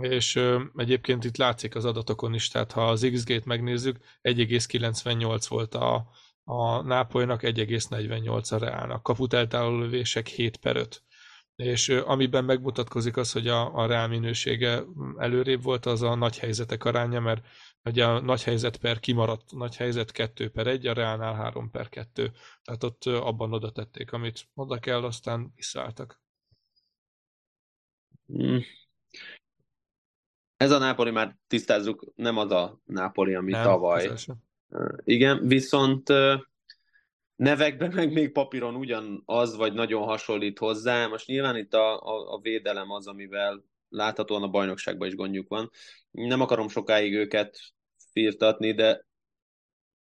És ö, egyébként itt látszik az adatokon is, tehát ha az XG-t megnézzük, 1,98 volt a, a Nápolynak, 1,48 a Reálnak. Kaput eltáló lövések 7 per 5. És amiben megmutatkozik az, hogy a, a Reál minősége előrébb volt, az a nagy helyzetek aránya, mert ugye a nagy helyzet per kimaradt nagy helyzet 2 per 1, a Reálnál 3 per 2. Tehát ott abban oda tették, amit oda kell, aztán visszaálltak. Mm. Ez a Nápoli már tisztázzuk, nem az a Nápoli, ami Nem, tavaly. Igen, viszont nevekben meg még papíron ugyanaz, vagy nagyon hasonlít hozzá. Most nyilván itt a, a, a védelem az, amivel láthatóan a bajnokságban is gondjuk van. Nem akarom sokáig őket firtatni, de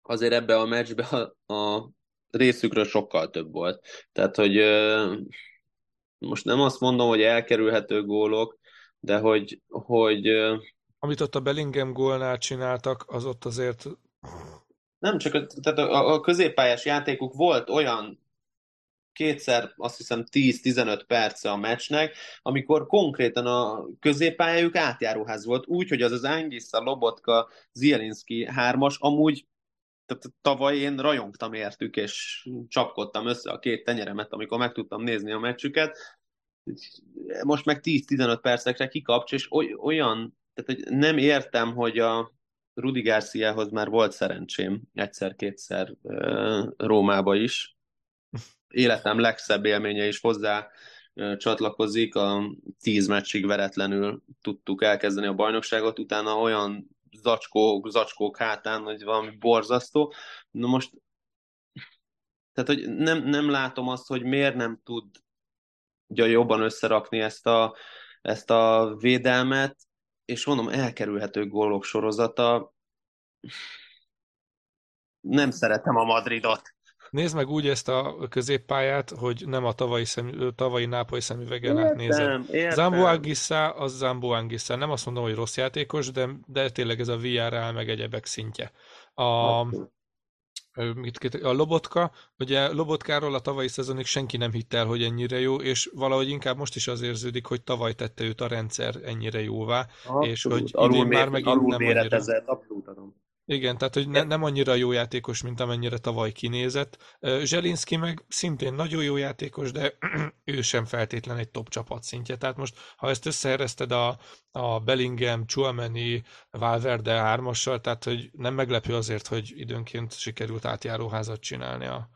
azért ebbe a meccsbe a, a részükről sokkal több volt. Tehát, hogy most nem azt mondom, hogy elkerülhető gólok, de hogy, hogy Amit ott a Bellingham gólnál csináltak, az ott azért Nem, csak a, tehát a, a középpályás játékuk volt olyan kétszer, azt hiszem 10-15 perce a meccsnek, amikor konkrétan a középpályájuk átjáróház volt, úgy, hogy az az Angisza, Lobotka, Zielinski hármas, amúgy tavaly én rajongtam értük, és csapkodtam össze a két tenyeremet, amikor meg tudtam nézni a meccsüket. Most meg 10-15 percekre kikapcs, és oly, olyan, tehát hogy nem értem, hogy a Rudi Garciahoz már volt szerencsém egyszer-kétszer Rómába is. Életem legszebb élménye is hozzá csatlakozik. A tíz meccsig veretlenül tudtuk elkezdeni a bajnokságot, utána olyan zacskók, zacskók hátán, hogy valami borzasztó. Na most tehát, hogy nem, nem látom azt, hogy miért nem tudja jobban összerakni ezt a, ezt a védelmet, és mondom, elkerülhető gólok sorozata. Nem szeretem a Madridot. Nézd meg úgy ezt a középpályát, hogy nem a tavalyi, szemű, tavalyi nápoly szemüvegen. Értem, értem. Zambo Anguissa, az Zambo Anguissa. Nem azt mondom, hogy rossz játékos, de, de tényleg ez a VRL meg egyebek szintje. A, a Lobotka, ugye Lobotkáról a tavalyi szezonig senki nem hitte el, hogy ennyire jó, és valahogy inkább most is az érződik, hogy tavaly tette őt a rendszer ennyire jóvá, és hogy idén már megint nem annyira. abszolút adom. Igen, tehát hogy ne, nem annyira jó játékos, mint amennyire tavaly kinézett. Zselinski meg szintén nagyon jó játékos, de ő sem feltétlen egy top csapat szintje. Tehát most, ha ezt összeereszted a, a Bellingham, Chouameni, Valverde hármassal, tehát hogy nem meglepő azért, hogy időnként sikerült átjáróházat csinálni a,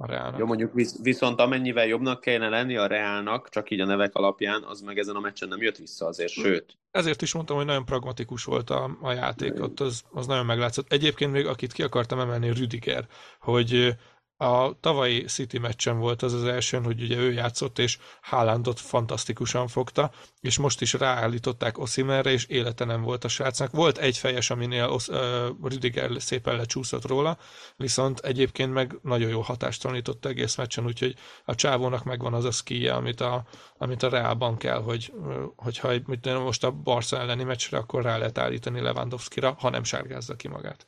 a Reálnak. Jó, mondjuk visz, viszont amennyivel jobbnak kellene lenni a Reálnak, csak így a nevek alapján, az meg ezen a meccsen nem jött vissza azért, sőt. Ezért is mondtam, hogy nagyon pragmatikus volt a, a játék, ott az, az nagyon meglátszott. Egyébként még akit ki akartam emelni, Rüdiger, hogy a tavalyi City meccsen volt az az elsőn, hogy ugye ő játszott, és Haalandot fantasztikusan fogta, és most is ráállították Osimerre, és élete nem volt a srácnak. Volt egy fejes, aminél Osz, uh, Rüdiger szépen lecsúszott róla, viszont egyébként meg nagyon jó hatást tanított egész meccsen, úgyhogy a csávónak megvan az a skije, amit a, amit a Reálban kell, hogy, hogyha mit tudom, most a Barca elleni meccsre, akkor rá lehet állítani Lewandowski-ra, ha nem sárgázza ki magát.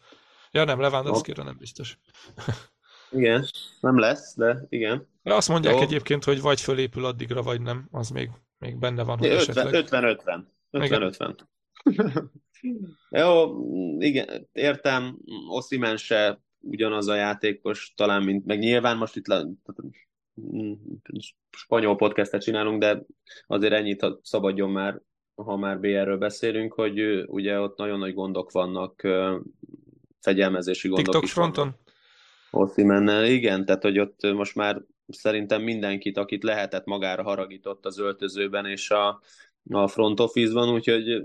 Ja nem, Lewandowski-ra nem biztos. Igen, nem lesz, de igen. De azt mondják Jó. egyébként, hogy vagy fölépül addigra, vagy nem, az még, még benne van, hogy 50-50. esetleg. 50-50. 50-50. Jó, igen, értem, Oszimen se ugyanaz a játékos, talán, mint, meg nyilván most itt le, spanyol podcastet csinálunk, de azért ennyit szabadjon már, ha már BR-ről beszélünk, hogy ugye ott nagyon nagy gondok vannak, fegyelmezési gondok TikTok is fronton? Oszimennel, igen, tehát hogy ott most már szerintem mindenkit, akit lehetett magára haragított az öltözőben és a, a front office-ban, úgyhogy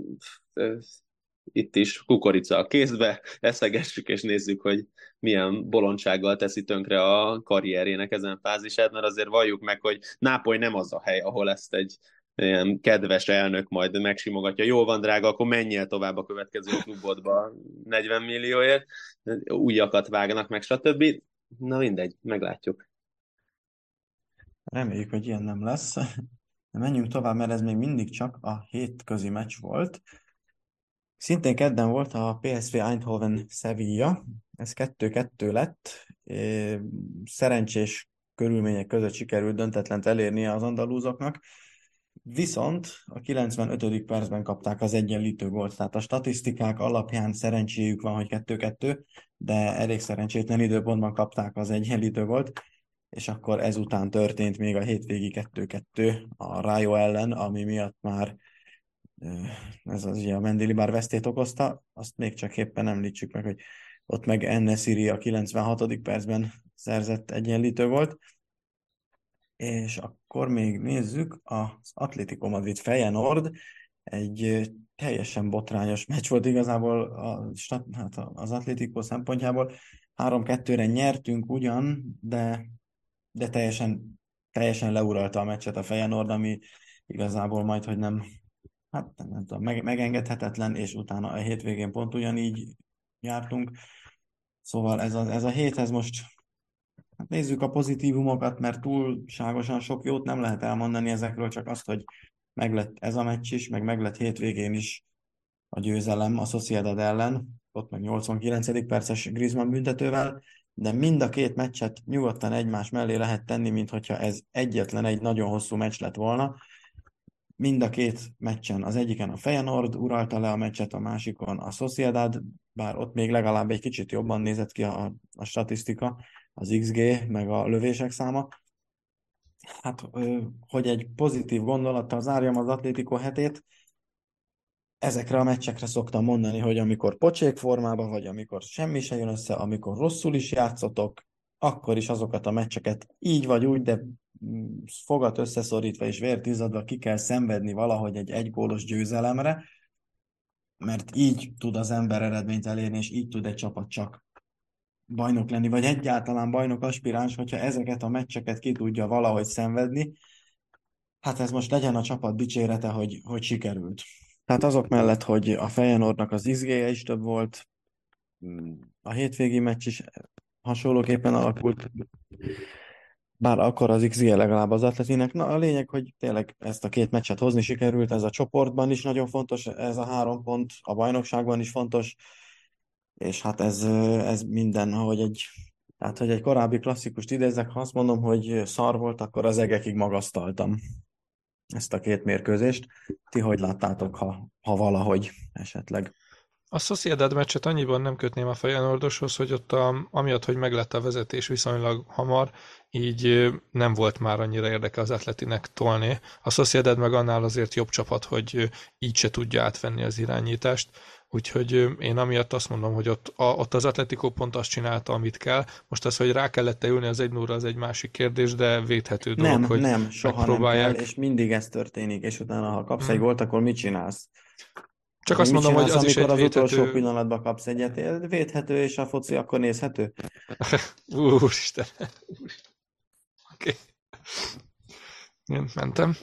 itt is kukorica a kézbe, eszegessük és nézzük, hogy milyen bolondsággal teszi tönkre a karrierének ezen fázisát, mert azért valljuk meg, hogy Nápoly nem az a hely, ahol ezt egy ilyen kedves elnök majd megsimogatja, jól van drága, akkor menjél tovább a következő klubodba 40 millióért, újakat vágnak meg, stb. Na mindegy, meglátjuk. Reméljük, hogy ilyen nem lesz. De menjünk tovább, mert ez még mindig csak a hétközi meccs volt. Szintén kedden volt a PSV Eindhoven Sevilla, ez 2-2 lett. Szerencsés körülmények között sikerült döntetlent elérnie az andalúzoknak, viszont a 95. percben kapták az egyenlítő gólt, tehát a statisztikák alapján szerencséjük van, hogy 2-2, de elég szerencsétlen időpontban kapták az egyenlítő gólt, és akkor ezután történt még a hétvégi 2-2 a Rayo ellen, ami miatt már ez az ugye a Mendilibár vesztét okozta, azt még csak éppen említsük meg, hogy ott meg Enne a 96. percben szerzett egyenlítő volt, és akkor még nézzük az Atletico Madrid Feyenoord, egy teljesen botrányos meccs volt igazából a, hát az Atletico szempontjából. 3-2-re nyertünk ugyan, de, de teljesen, teljesen leuralta a meccset a Feyenoord, ami igazából majd, hogy nem hát nem, nem tudom, meg, megengedhetetlen, és utána a hétvégén pont ugyanígy jártunk. Szóval ez a, ez a hét, ez most hát nézzük a pozitívumokat, mert túlságosan sok jót nem lehet elmondani ezekről, csak azt, hogy meglett ez a meccs is, meg meglett hétvégén is a győzelem a Sociedad ellen, ott meg 89. perces Griezmann büntetővel, de mind a két meccset nyugodtan egymás mellé lehet tenni, mint hogyha ez egyetlen egy nagyon hosszú meccs lett volna, mind a két meccsen, az egyiken a Feyenoord uralta le a meccset, a másikon a Sociedad, bár ott még legalább egy kicsit jobban nézett ki a, a statisztika, az XG, meg a lövések száma. Hát, hogy egy pozitív gondolattal zárjam az Atlético hetét, ezekre a meccsekre szoktam mondani, hogy amikor pocsék formában vagy, amikor semmi se jön össze, amikor rosszul is játszotok, akkor is azokat a meccseket így vagy úgy, de fogat összeszorítva és vért izzadva ki kell szenvedni valahogy egy egygólos győzelemre, mert így tud az ember eredményt elérni, és így tud egy csapat csak bajnok lenni, vagy egyáltalán bajnok aspiráns, hogyha ezeket a meccseket ki tudja valahogy szenvedni, hát ez most legyen a csapat dicsérete, hogy, hogy sikerült. Tehát azok mellett, hogy a Feyenoordnak az izgéje is több volt, a hétvégi meccs is hasonlóképpen alakult, bár akkor az XG legalább az atletinek. Na a lényeg, hogy tényleg ezt a két meccset hozni sikerült, ez a csoportban is nagyon fontos, ez a három pont, a bajnokságban is fontos, és hát ez, ez minden, ahogy egy, tehát hogy egy korábbi klasszikust idézek, ha azt mondom, hogy szar volt, akkor az egekig magasztaltam ezt a két mérkőzést. Ti hogy láttátok, ha, ha valahogy esetleg? A Sociedad meccset annyiban nem kötném a Feyenoordoshoz, hogy ott a, amiatt, hogy meglett a vezetés viszonylag hamar, így nem volt már annyira érdeke az atletinek tolni. A Sociedad meg annál azért jobb csapat, hogy így se tudja átvenni az irányítást, úgyhogy én amiatt azt mondom, hogy ott, a, ott az Atletico pont azt csinálta, amit kell. Most az, hogy rá kellett -e ülni az egy az egy másik kérdés, de védhető dolog, nem, hogy nem, soha nem kell, és mindig ez történik, és utána, ha kapsz hmm. egy gólt, akkor mit csinálsz? Csak azt mondom, hogy az is egy az védhető... utolsó pillanatban kapsz egyet, védhető, és a foci akkor nézhető? Úristen. Oké. Okay. mentem.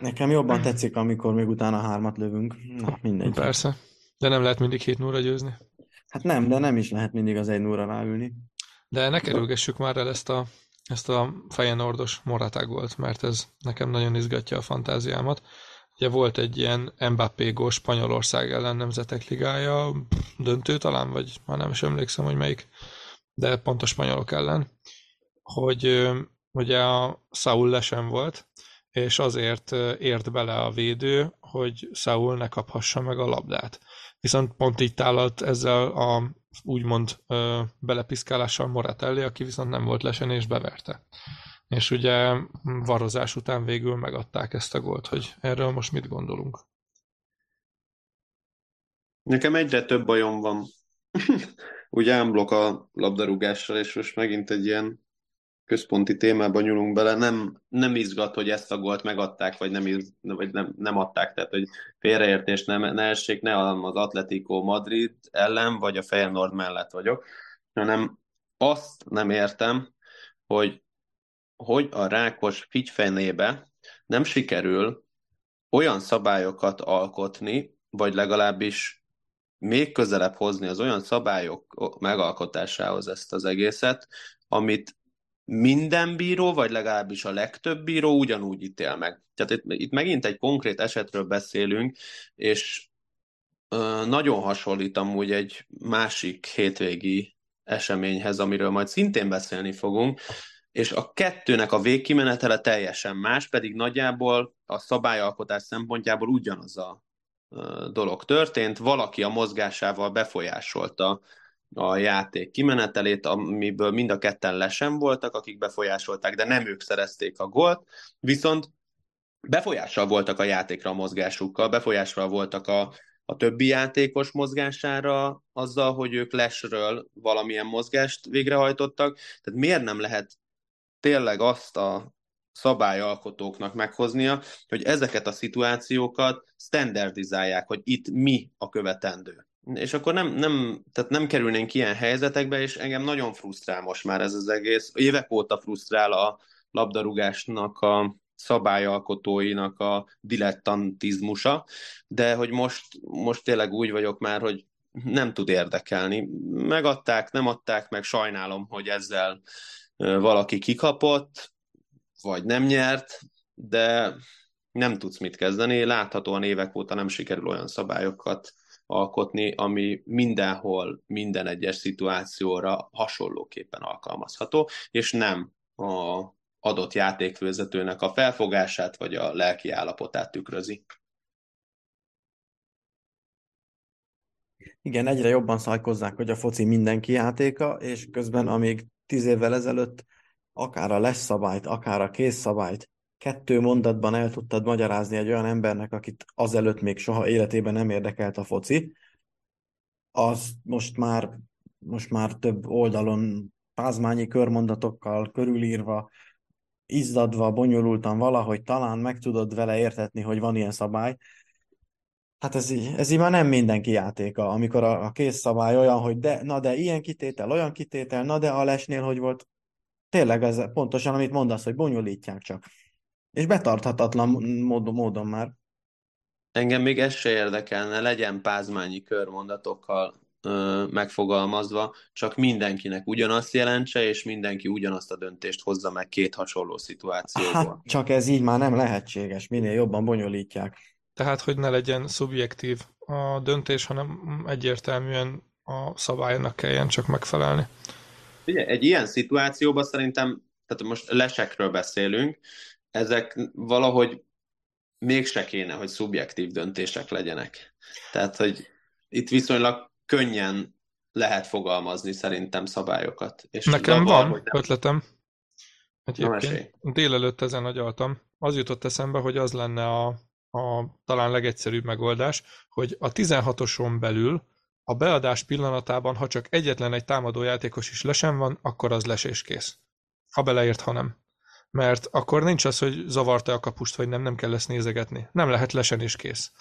Nekem jobban tetszik, amikor még utána hármat lövünk. Na, mindegy. Persze. De nem lehet mindig 7 0 győzni. Hát nem, de nem is lehet mindig az 1 0 ráülni. De ne kerülgessük már el ezt a, ezt a fejenordos moratágolt, mert ez nekem nagyon izgatja a fantáziámat. Ugye volt egy ilyen Mbappé gól Spanyolország ellen nemzetek ligája, döntő talán, vagy már nem is emlékszem, hogy melyik, de pont a spanyolok ellen, hogy ugye a Saul lesen volt, és azért ért bele a védő, hogy Saul ne kaphassa meg a labdát. Viszont pont így tálalt ezzel a úgymond belepiszkálással Moratelli, aki viszont nem volt lesen és beverte. És ugye varozás után végül megadták ezt a gólt, hogy erről most mit gondolunk. Nekem egyre több bajom van. Úgy ámblok a labdarúgással, és most megint egy ilyen központi témába nyúlunk bele, nem, nem izgat, hogy ezt a gólt megadták, vagy nem, iz, vagy nem, nem adták, tehát hogy félreértés nem, ne essék, ne az Atletico Madrid ellen, vagy a Feyenoord mellett vagyok, hanem azt nem értem, hogy hogy a rákos figyfenébe nem sikerül olyan szabályokat alkotni, vagy legalábbis még közelebb hozni az olyan szabályok megalkotásához ezt az egészet, amit minden bíró, vagy legalábbis a legtöbb bíró ugyanúgy ítél meg. Tehát itt, itt megint egy konkrét esetről beszélünk, és ö, nagyon hasonlít amúgy egy másik hétvégi eseményhez, amiről majd szintén beszélni fogunk, és a kettőnek a végkimenetele teljesen más, pedig nagyjából a szabályalkotás szempontjából ugyanaz a dolog történt, valaki a mozgásával befolyásolta a játék kimenetelét, amiből mind a ketten lesen voltak, akik befolyásolták, de nem ők szerezték a gólt, viszont befolyással voltak a játékra a mozgásukkal, befolyással voltak a, a többi játékos mozgására azzal, hogy ők lesről valamilyen mozgást végrehajtottak. Tehát miért nem lehet tényleg azt a szabályalkotóknak meghoznia, hogy ezeket a szituációkat standardizálják, hogy itt mi a követendő. És akkor nem, nem, tehát nem kerülnénk ilyen helyzetekbe, és engem nagyon frusztrál most már ez az egész. Évek óta frusztrál a labdarúgásnak a szabályalkotóinak a dilettantizmusa, de hogy most, most tényleg úgy vagyok már, hogy nem tud érdekelni. Megadták, nem adták meg, sajnálom, hogy ezzel valaki kikapott, vagy nem nyert, de nem tudsz mit kezdeni. Láthatóan évek óta nem sikerül olyan szabályokat alkotni, ami mindenhol, minden egyes szituációra hasonlóképpen alkalmazható, és nem a adott játékvezetőnek a felfogását vagy a lelki állapotát tükrözi. Igen, egyre jobban szajkozzák, hogy a foci mindenki játéka, és közben amíg tíz évvel ezelőtt akár a lesz szabályt, akár a kész szabályt kettő mondatban el tudtad magyarázni egy olyan embernek, akit azelőtt még soha életében nem érdekelt a foci, az most már, most már több oldalon pázmányi körmondatokkal körülírva, izzadva, bonyolultan valahogy talán meg tudod vele értetni, hogy van ilyen szabály. Hát ez így, ez így már nem mindenki játéka, amikor a, a kész szabály olyan, hogy de, na de ilyen kitétel, olyan kitétel, na de a lesnél hogy volt. Tényleg ez pontosan, amit mondasz, hogy bonyolítják csak. És betarthatatlan módon, módon már. Engem még ez se érdekelne, legyen pázmányi körmondatokkal ö, megfogalmazva, csak mindenkinek ugyanazt jelentse, és mindenki ugyanazt a döntést hozza meg két hasonló szituációból. Hát csak ez így már nem lehetséges, minél jobban bonyolítják. Tehát, hogy ne legyen szubjektív a döntés, hanem egyértelműen a szabálynak kelljen csak megfelelni. Ugye, egy ilyen szituációban szerintem, tehát most lesekről beszélünk, ezek valahogy mégse kéne, hogy szubjektív döntések legyenek. Tehát, hogy itt viszonylag könnyen lehet fogalmazni szerintem szabályokat. És Nekem van hogy nem... ötletem. Egyébként délelőtt ezen agyaltam. Az jutott eszembe, hogy az lenne a, a talán legegyszerűbb megoldás, hogy a 16-oson belül a beadás pillanatában, ha csak egyetlen egy támadó játékos is lesen van, akkor az lesés kész. Ha beleért, ha nem mert akkor nincs az, hogy zavarta a kapust, vagy nem, nem kell ezt nézegetni. Nem lehet lesen is kész.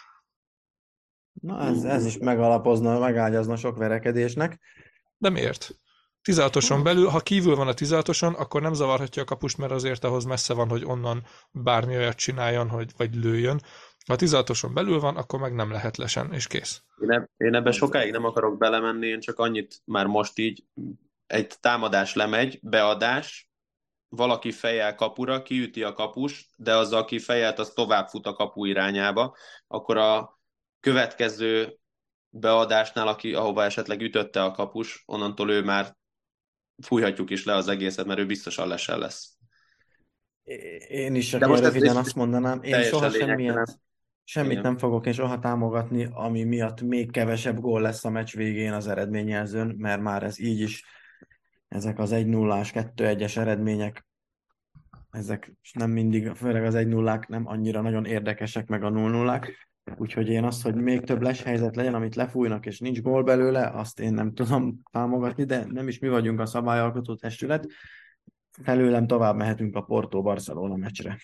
Na ez, ez is megalapozna, megágyazna sok verekedésnek. De miért? 16 belül, ha kívül van a 16 akkor nem zavarhatja a kapust, mert azért ahhoz messze van, hogy onnan bármi olyat csináljon, hogy, vagy lőjön. Ha a 16 belül van, akkor meg nem lehet lesen, és kész. Én, eb- én ebben sokáig nem akarok belemenni, én csak annyit már most így egy támadás lemegy, beadás, valaki fejjel kapura, kiüti a kapus, de az, aki fejelt, az tovább fut a kapu irányába, akkor a következő beadásnál, aki, ahova esetleg ütötte a kapus, onnantól ő már fújhatjuk is le az egészet, mert ő biztosan lesen lesz. Én is csak most röviden azt mondanám, én soha semmiet, semmit Igen. nem fogok én soha támogatni, ami miatt még kevesebb gól lesz a meccs végén az eredményjelzőn, mert már ez így is, ezek az 1-0-ás, 2-1-es eredmények, ezek nem mindig, főleg az 1 0 nem annyira nagyon érdekesek, meg a 0 0 Úgyhogy én azt, hogy még több helyzet legyen, amit lefújnak, és nincs gól belőle, azt én nem tudom támogatni, de nem is mi vagyunk a szabályalkotó testület. Felőlem tovább mehetünk a Porto-Barcelona meccsre.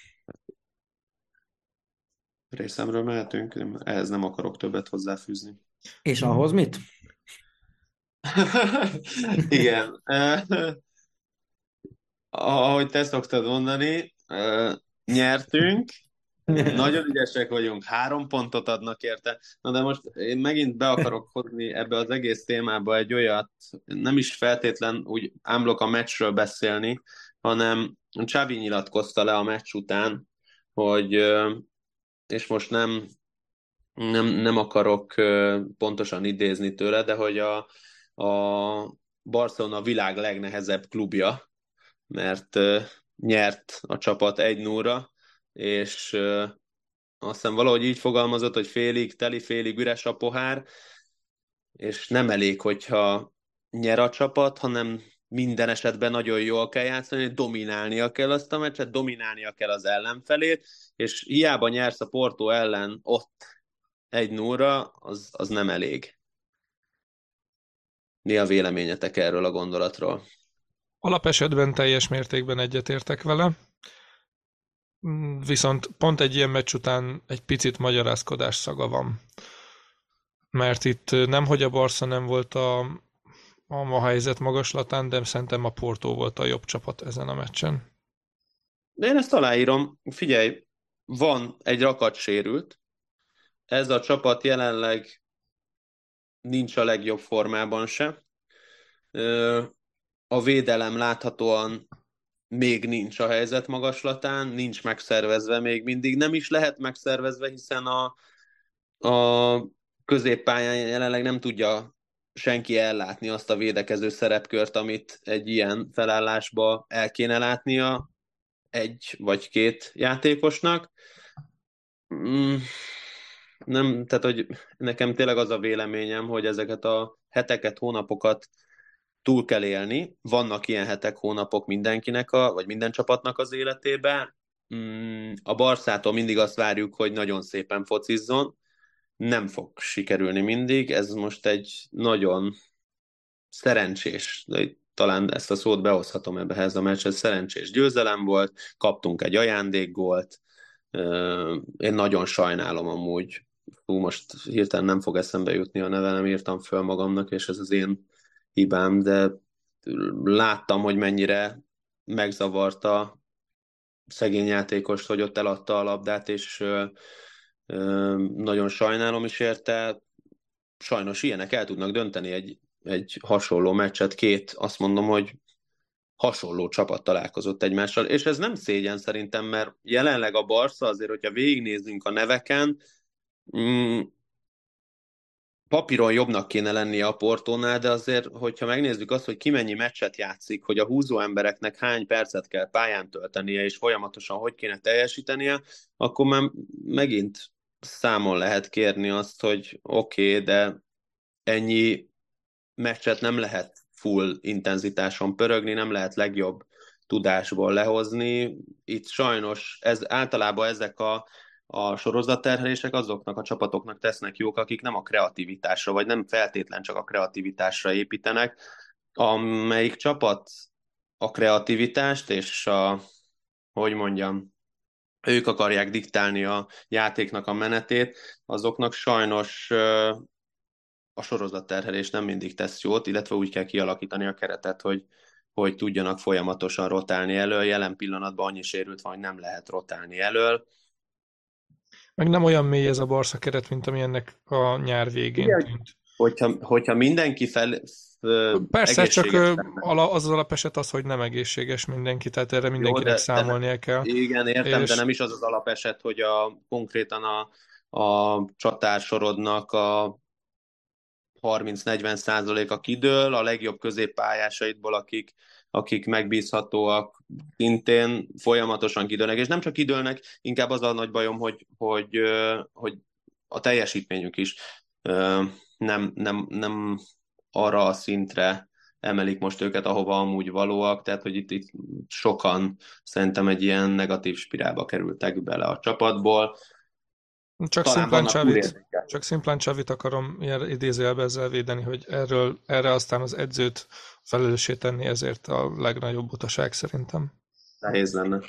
Részemről mehetünk, ehhez nem akarok többet hozzáfűzni. És ahhoz mit? Igen. Ahogy te szoktad mondani, nyertünk, nagyon ügyesek vagyunk, három pontot adnak érte. Na de most én megint be akarok hozni ebbe az egész témába egy olyat, nem is feltétlen úgy ámlok a meccsről beszélni, hanem Csavi nyilatkozta le a meccs után, hogy és most nem, nem, nem akarok pontosan idézni tőle, de hogy a, a Barcelona világ legnehezebb klubja, mert nyert a csapat egy 0 és azt hiszem valahogy így fogalmazott, hogy félig teli, félig üres a pohár, és nem elég, hogyha nyer a csapat, hanem minden esetben nagyon jól kell játszani, dominálnia kell azt a meccset, dominálnia kell az ellenfelét, és hiába nyersz a Porto ellen ott egy núra, az, az nem elég. Mi a véleményetek erről a gondolatról? Alapesetben teljes mértékben egyetértek vele, viszont pont egy ilyen meccs után egy picit magyarázkodás szaga van. Mert itt nem, hogy a Barca nem volt a, a ma helyzet magaslatán, de szerintem a Porto volt a jobb csapat ezen a meccsen. De én ezt aláírom. Figyelj, van egy rakat sérült. Ez a csapat jelenleg nincs a legjobb formában se. A védelem láthatóan még nincs a helyzet magaslatán, nincs megszervezve még mindig. Nem is lehet megszervezve, hiszen a, a középpályán jelenleg nem tudja senki ellátni azt a védekező szerepkört, amit egy ilyen felállásba el kéne látnia egy vagy két játékosnak. Mm, nem, tehát hogy nekem tényleg az a véleményem, hogy ezeket a heteket, hónapokat túl kell élni. Vannak ilyen hetek, hónapok mindenkinek, a, vagy minden csapatnak az életében. Mm, a Barszától mindig azt várjuk, hogy nagyon szépen focizzon, nem fog sikerülni mindig. Ez most egy nagyon szerencsés, de talán ezt a szót behozhatom ebbehez a meccshez, szerencsés győzelem volt, kaptunk egy ajándékgolt, én nagyon sajnálom amúgy, hú, most hirtelen nem fog eszembe jutni a neve, nem írtam föl magamnak, és ez az én hibám, de láttam, hogy mennyire megzavarta szegény játékost, hogy ott eladta a labdát, és nagyon sajnálom is érte. Sajnos ilyenek el tudnak dönteni egy, egy hasonló meccset, két, azt mondom, hogy hasonló csapat találkozott egymással, és ez nem szégyen szerintem, mert jelenleg a Barca azért, hogyha végignézzünk a neveken, mm, papíron jobbnak kéne lennie a Portónál, de azért, hogyha megnézzük azt, hogy ki mennyi meccset játszik, hogy a húzó embereknek hány percet kell pályán töltenie, és folyamatosan hogy kéne teljesítenie, akkor már megint számon lehet kérni azt, hogy oké, okay, de ennyi meccset nem lehet full intenzitáson pörögni, nem lehet legjobb tudásból lehozni. Itt sajnos ez, általában ezek a, a sorozatterhelések azoknak a csapatoknak tesznek jók, akik nem a kreativitásra, vagy nem feltétlen csak a kreativitásra építenek, amelyik csapat a kreativitást és a, hogy mondjam, ők akarják diktálni a játéknak a menetét, azoknak sajnos a sorozatterhelés nem mindig tesz jót, illetve úgy kell kialakítani a keretet, hogy, hogy tudjanak folyamatosan rotálni elől. Jelen pillanatban annyi sérült van, hogy nem lehet rotálni elől. Meg nem olyan mély ez a Barca keret, mint ami ennek a nyár végén Igen, tűnt. Hogyha, hogyha mindenki fel, Persze, csak az alapeset az, hogy nem egészséges mindenki, tehát erre mindenkinek Jó, de, számolnia de, kell. Igen, értem, és... de nem is az az alapeset, hogy a, konkrétan a, a csatársorodnak a 30-40 százaléka kidől, a legjobb középpályásaidból, akik, akik megbízhatóak, szintén folyamatosan kidőlnek, és nem csak kidőlnek, inkább az a nagy bajom, hogy, hogy, hogy a teljesítményük is nem, nem, nem arra a szintre emelik most őket, ahova amúgy valóak, tehát hogy itt, itt sokan szerintem egy ilyen negatív spirálba kerültek bele a csapatból. Csak szimplán, Csavit, csak szimplán Csavit akarom ilyen idézőjelbe ezzel védeni, hogy erről, erre aztán az edzőt felelőssé tenni, ezért a legnagyobb utaság szerintem. Nehéz lenne.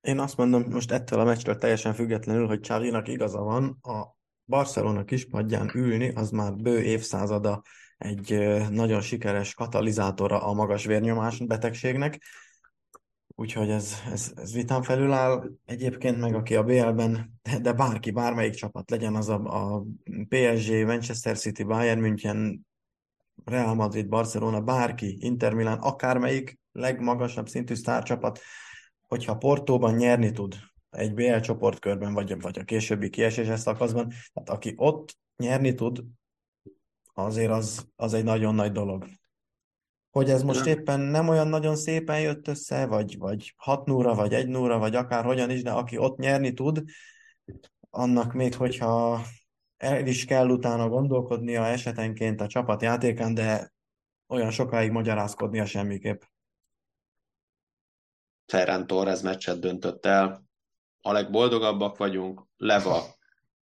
Én azt mondom, most ettől a meccsről teljesen függetlenül, hogy Csavinak igaza van, a Barcelona kispadján ülni, az már bő évszázada egy nagyon sikeres katalizátora a magas vérnyomás betegségnek, úgyhogy ez, ez, ez vitán felül áll. Egyébként meg aki a BL-ben, de, de bárki, bármelyik csapat legyen, az a, a PSG, Manchester City, Bayern München, Real Madrid, Barcelona, bárki, Inter Milan, akármelyik legmagasabb szintű sztárcsapat, hogyha Portóban nyerni tud egy BL csoportkörben, vagy, vagy a későbbi kieséses szakaszban, tehát aki ott nyerni tud, azért az, az egy nagyon nagy dolog. Hogy ez most éppen nem olyan nagyon szépen jött össze, vagy, vagy 6 0 vagy 1 0 vagy akár hogyan is, de aki ott nyerni tud, annak még hogyha el is kell utána gondolkodnia esetenként a csapatjátékán, de olyan sokáig magyarázkodnia semmiképp. Ferran Torres meccset döntött el, a legboldogabbak vagyunk, Leva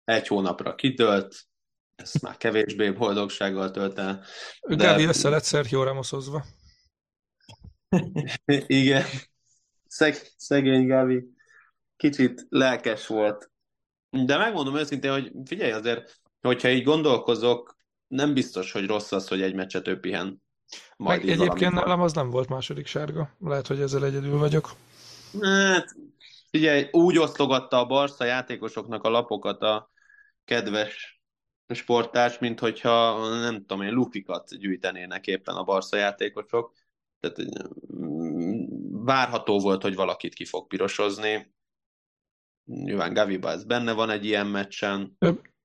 egy hónapra kitölt, ezt már kevésbé boldogsággal tölt el. De... Gavi össze lett Sergio Ramoszozva. Igen. Szeg, szegény Gavi. Kicsit lelkes volt. De megmondom őszintén, hogy figyelj azért, hogyha így gondolkozok, nem biztos, hogy rossz az, hogy egy meccset ő pihen. Majd Meg egyébként nálam az nem volt második sárga. Lehet, hogy ezzel egyedül vagyok. Hát, figyelj, úgy osztogatta a Barca játékosoknak a lapokat a kedves sportárs, mint hogyha nem tudom én, lufikat gyűjtenének éppen a Barca játékosok. Tehát mm, várható volt, hogy valakit ki fog pirosozni. Nyilván Gaviba ez benne van egy ilyen meccsen.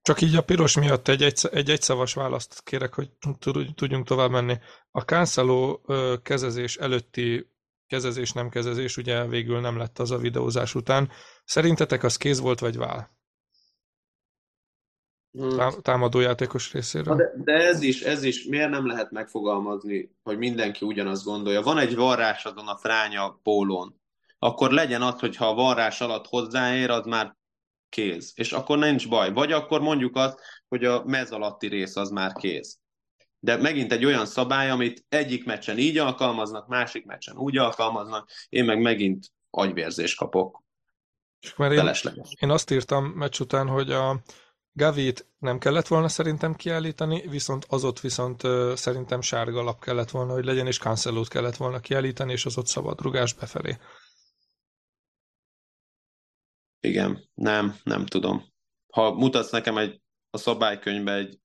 Csak így a piros miatt egy, egy, egy egyszavas választ kérek, hogy tudjunk tovább menni. A Cancelo kezezés előtti kezezés, nem kezezés, ugye végül nem lett az a videózás után. Szerintetek az kéz volt, vagy vál? Hmm. támadójátékos részéről. De, de ez is, ez is, miért nem lehet megfogalmazni, hogy mindenki ugyanazt gondolja? Van egy varrás azon a fránya pólón, akkor legyen az, hogyha a varrás alatt hozzáér, az már kéz. És akkor nincs baj. Vagy akkor mondjuk azt, hogy a mez alatti rész az már kéz. De megint egy olyan szabály, amit egyik meccsen így alkalmaznak, másik meccsen úgy alkalmaznak, én meg megint agyvérzés kapok. Mert én, én azt írtam meccs után, hogy a Gavit nem kellett volna szerintem kiállítani, viszont az ott viszont szerintem sárga lap kellett volna, hogy legyen, és cancelo kellett volna kiállítani, és az ott szabad rugás befelé. Igen, nem, nem tudom. Ha mutatsz nekem egy a szabálykönyvbe egy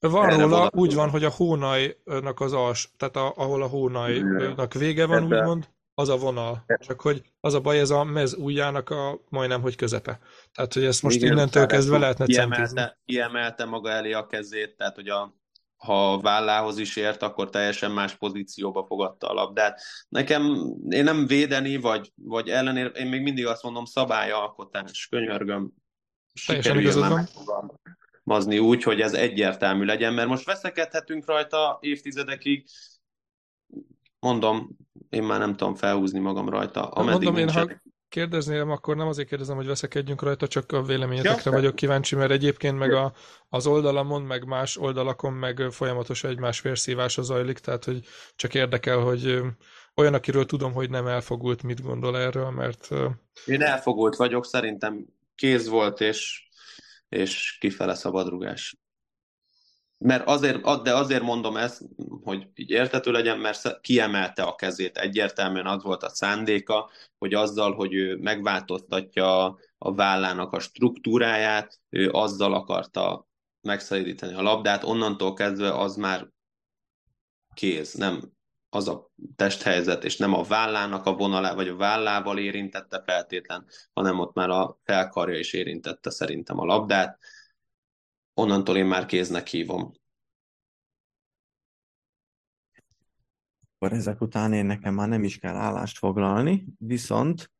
van róla, úgy van, hogy a hónajnak az als, tehát a, ahol a hónajnak vége van, Ebbe. úgymond, az a vonal. Csak hogy az a baj, ez a mez ujjának a majdnem, hogy közepe. Tehát, hogy ezt most Igen, innentől kezdve lehetne kiemelte, kiemelte maga elé a kezét, tehát, hogy a, ha a vállához is ért, akkor teljesen más pozícióba fogadta a labdát. Nekem, én nem védeni, vagy, vagy ellenér, én még mindig azt mondom, szabályalkotás, könyörgöm, sikerüljön már megfogalmazni úgy, hogy ez egyértelmű legyen, mert most veszekedhetünk rajta évtizedekig, mondom, én már nem tudom felhúzni magam rajta. Ameddig mondom, én ha kérdezném, akkor nem azért kérdezem, hogy veszekedjünk rajta, csak a véleményetekre ja, vagyok kíváncsi, mert egyébként meg a, az oldalamon, meg más oldalakon meg folyamatos egymás vérszívása zajlik, tehát hogy csak érdekel, hogy olyan, akiről tudom, hogy nem elfogult, mit gondol erről, mert... Én elfogult vagyok, szerintem kéz volt, és, és kifele szabadrugás. Mert azért, de azért mondom ezt, hogy így értető legyen, mert kiemelte a kezét, egyértelműen az volt a szándéka, hogy azzal, hogy ő megváltoztatja a vállának a struktúráját, ő azzal akarta megszabadítani a labdát, onnantól kezdve az már kéz, nem az a testhelyzet, és nem a vállának a vonalá, vagy a vállával érintette feltétlen, hanem ott már a felkarja is érintette szerintem a labdát onnantól én már kéznek hívom. akkor ezek után én nekem már nem is kell állást foglalni, viszont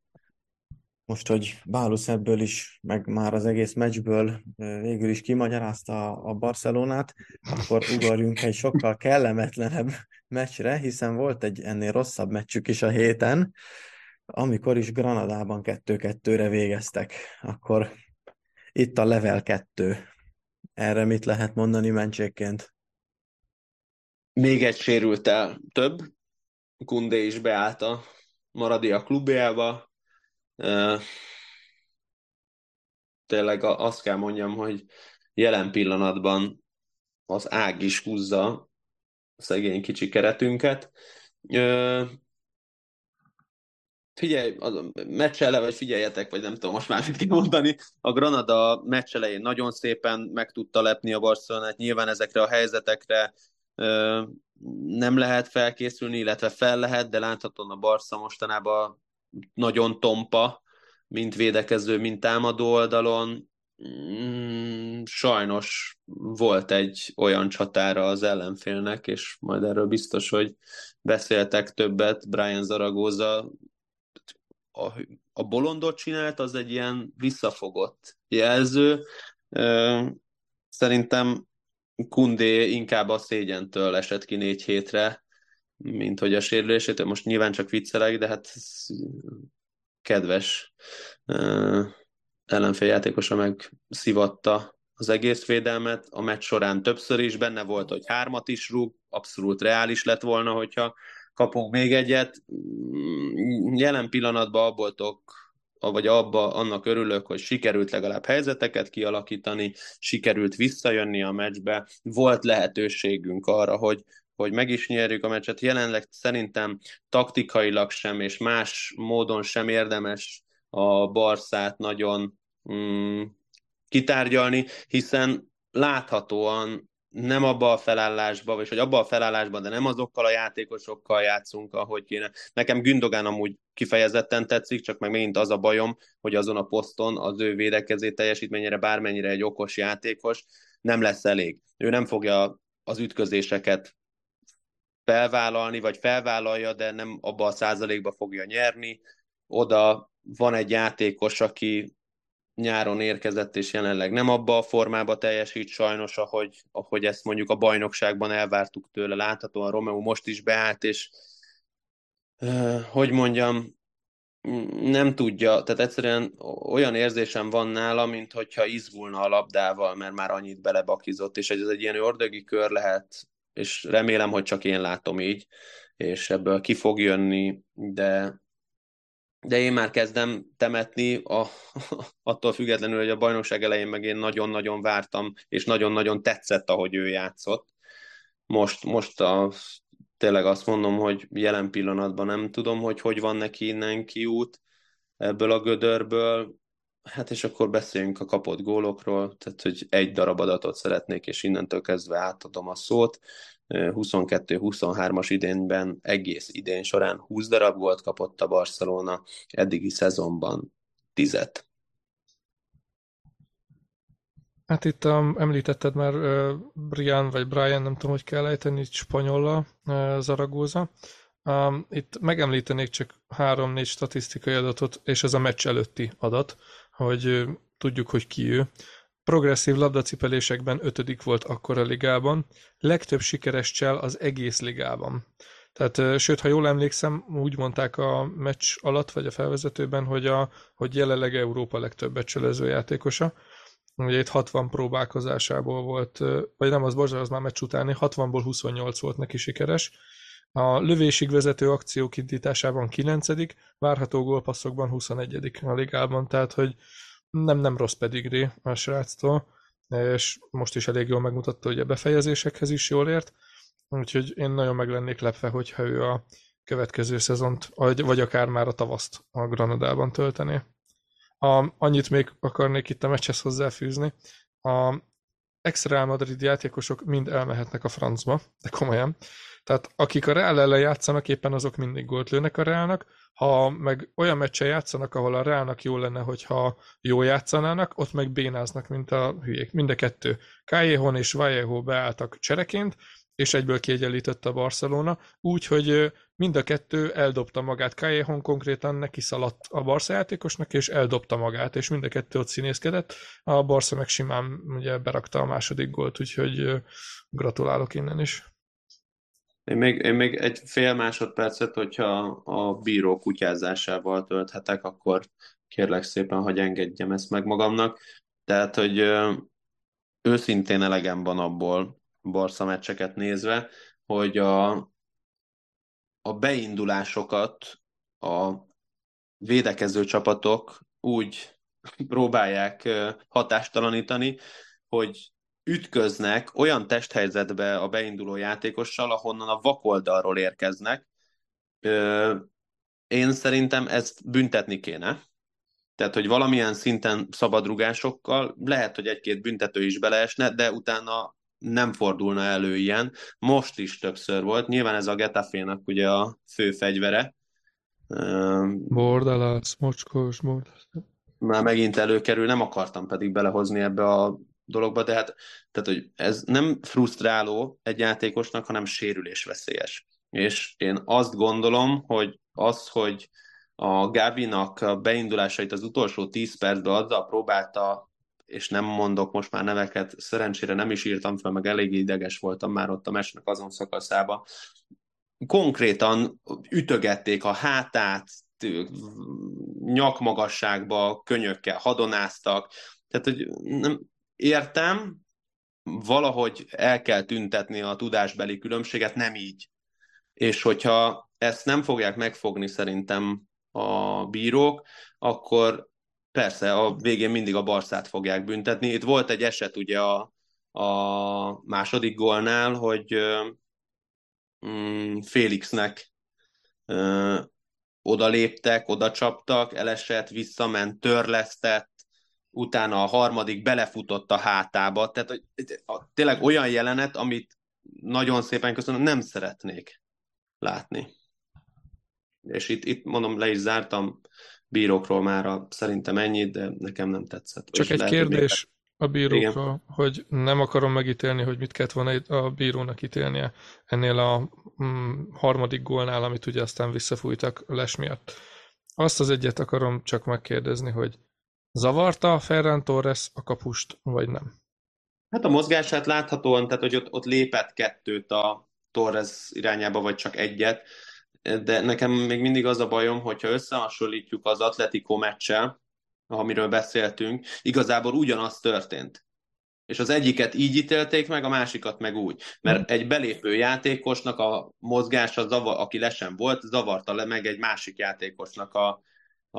most, hogy Bálusz ebből is, meg már az egész meccsből végül is kimagyarázta a Barcelonát, akkor ugorjunk egy sokkal kellemetlenebb meccsre, hiszen volt egy ennél rosszabb meccsük is a héten, amikor is Granadában 2-2-re végeztek. Akkor itt a level 2. Erre mit lehet mondani mentségként? Még egy sérült el több. Kundé is beállt a Maradia klubjába, tényleg azt kell mondjam, hogy jelen pillanatban az ág is húzza a szegény kicsi keretünket. Figyelj, a meccs ele, vagy figyeljetek, vagy nem tudom most már mit kell mondani. A Granada meccs elején nagyon szépen meg tudta lepni a Barcelonát. Nyilván ezekre a helyzetekre nem lehet felkészülni, illetve fel lehet, de láthatóan a Barca mostanában nagyon tompa, mint védekező, mint támadó oldalon. Mm, sajnos volt egy olyan csatára az ellenfélnek, és majd erről biztos, hogy beszéltek többet. Brian Zaragoza a, a bolondot csinált, az egy ilyen visszafogott jelző. Szerintem Kundé inkább a szégyentől esett ki négy hétre, mint hogy a sérülését. Most nyilván csak viccelek, de hát kedves uh, ellenféljátékosa meg szivatta az egész védelmet. A meccs során többször is benne volt, hogy hármat is rúg, abszolút reális lett volna, hogyha kapunk még egyet. Mm, jelen pillanatban abból vagy abba annak örülök, hogy sikerült legalább helyzeteket kialakítani, sikerült visszajönni a meccsbe, volt lehetőségünk arra, hogy, hogy meg is nyerjük a meccset. Jelenleg szerintem taktikailag sem, és más módon sem érdemes a Barszát nagyon mm, kitárgyalni, hiszen láthatóan nem abba a felállásba, vagy hogy abba a felállásban, de nem azokkal a játékosokkal játszunk, ahogy kéne. Nekem Gündogán amúgy kifejezetten tetszik, csak meg megint az a bajom, hogy azon a poszton az ő védekezé teljesítményére bármennyire egy okos játékos nem lesz elég. Ő nem fogja az ütközéseket felvállalni, vagy felvállalja, de nem abba a százalékba fogja nyerni. Oda van egy játékos, aki nyáron érkezett, és jelenleg nem abba a formába teljesít sajnos, ahogy, ahogy ezt mondjuk a bajnokságban elvártuk tőle. Láthatóan Romeo most is beállt, és hogy mondjam, nem tudja, tehát egyszerűen olyan érzésem van nála, mint hogyha izgulna a labdával, mert már annyit belebakizott, és ez egy ilyen ördögi kör lehet és remélem, hogy csak én látom így, és ebből ki fog jönni, de, de én már kezdem temetni, a, attól függetlenül, hogy a bajnokság elején meg én nagyon-nagyon vártam, és nagyon-nagyon tetszett, ahogy ő játszott. Most, most a, tényleg azt mondom, hogy jelen pillanatban nem tudom, hogy hogy van neki innen kiút ebből a gödörből, Hát és akkor beszéljünk a kapott gólokról, tehát hogy egy darab adatot szeretnék, és innentől kezdve átadom a szót. 22-23-as idénben, egész idén során 20 darab gólt kapott a Barcelona, eddigi szezonban 10 Hát itt um, említetted már uh, Brian, vagy Brian, nem tudom, hogy kell ejteni, spanyolla, uh, Zaragoza. Um, itt megemlítenék csak három-négy statisztikai adatot, és ez a meccs előtti adat hogy tudjuk, hogy ki ő. Progresszív labdacipelésekben ötödik volt akkor a ligában, legtöbb sikeres csel az egész ligában. Tehát, sőt, ha jól emlékszem, úgy mondták a meccs alatt, vagy a felvezetőben, hogy, a, hogy jelenleg Európa legtöbbet cselező játékosa. Ugye itt 60 próbálkozásából volt, vagy nem, az borzalmas, az már meccs utáni, 60-ból 28 volt neki sikeres. A lövésig vezető akciók indításában 9 várható gólpasszokban 21 a ligában, tehát hogy nem, nem rossz pedigree a sráctól, és most is elég jól megmutatta, hogy a befejezésekhez is jól ért, úgyhogy én nagyon meg lennék lepve, hogyha ő a következő szezont, vagy akár már a tavaszt a Granadában töltené. A, annyit még akarnék itt a meccshez hozzáfűzni. A ex-Real Madrid játékosok mind elmehetnek a francba, de komolyan. Tehát akik a Real ellen játszanak, éppen azok mindig gólt lőnek a Realnak. Ha meg olyan meccsen játszanak, ahol a Realnak jó lenne, hogyha jó játszanának, ott meg bénáznak, mint a hülyék. Mind a kettő. Callejon és Vallejo beálltak csereként, és egyből kiegyenlítette a Barcelona, úgyhogy mind a kettő eldobta magát. Callejon konkrétan neki szaladt a Barca játékosnak, és eldobta magát, és mind a kettő ott színészkedett. A Barca meg simán ugye berakta a második gólt, úgyhogy gratulálok innen is. Én még, én még egy fél másodpercet, hogyha a bíró kutyázásával tölthetek, akkor kérlek szépen, hogy engedjem ezt meg magamnak. Tehát, hogy őszintén elegem van abból Barca meccseket nézve, hogy a, a beindulásokat a védekező csapatok úgy próbálják hatástalanítani, hogy ütköznek olyan testhelyzetbe a beinduló játékossal, ahonnan a vakoldalról érkeznek. Én szerintem ezt büntetni kéne. Tehát, hogy valamilyen szinten szabadrugásokkal lehet, hogy egy-két büntető is beleesne, de utána nem fordulna elő ilyen. Most is többször volt. Nyilván ez a Getafénak ugye a fő fegyvere. Bordalász, mocskos, bordalász. Már megint előkerül, nem akartam pedig belehozni ebbe a dologba, de hát tehát, hogy ez nem frusztráló egy játékosnak, hanem sérülésveszélyes. És én azt gondolom, hogy az, hogy a Gávinak a beindulásait az utolsó 10 percben azzal próbálta, és nem mondok most már neveket, szerencsére nem is írtam fel, meg elég ideges voltam már ott a mesnek azon szakaszába. Konkrétan ütögették a hátát, nyakmagasságba, könyökkel hadonáztak, tehát, hogy nem, értem, valahogy el kell tüntetni a tudásbeli különbséget, nem így. És hogyha ezt nem fogják megfogni szerintem a bírók, akkor persze a végén mindig a Barszát fogják büntetni. Itt volt egy eset ugye a, a második gólnál, hogy mm, Félixnek odaléptek, oda csaptak, elesett, visszament, törlesztett, utána a harmadik belefutott a hátába. Tehát hogy, tényleg olyan jelenet, amit nagyon szépen köszönöm, nem szeretnék látni. És itt, itt mondom, le is zártam bírókról már a, szerintem ennyit, de nekem nem tetszett. Csak És egy lehet, kérdés a bírókról, Igen. hogy nem akarom megítélni, hogy mit kellett volna a bírónak ítélnie ennél a mm, harmadik gólnál, amit ugye aztán visszafújtak les miatt. Azt az egyet akarom csak megkérdezni, hogy Zavarta Ferran Torres a kapust, vagy nem? Hát a mozgását láthatóan, tehát hogy ott, ott lépett kettőt a Torres irányába, vagy csak egyet, de nekem még mindig az a bajom, hogyha összehasonlítjuk az Atletico meccsel, amiről beszéltünk, igazából ugyanaz történt. És az egyiket így ítélték meg, a másikat meg úgy. Mert egy belépő játékosnak a mozgása, zavar, aki lesen volt, zavarta le meg egy másik játékosnak a,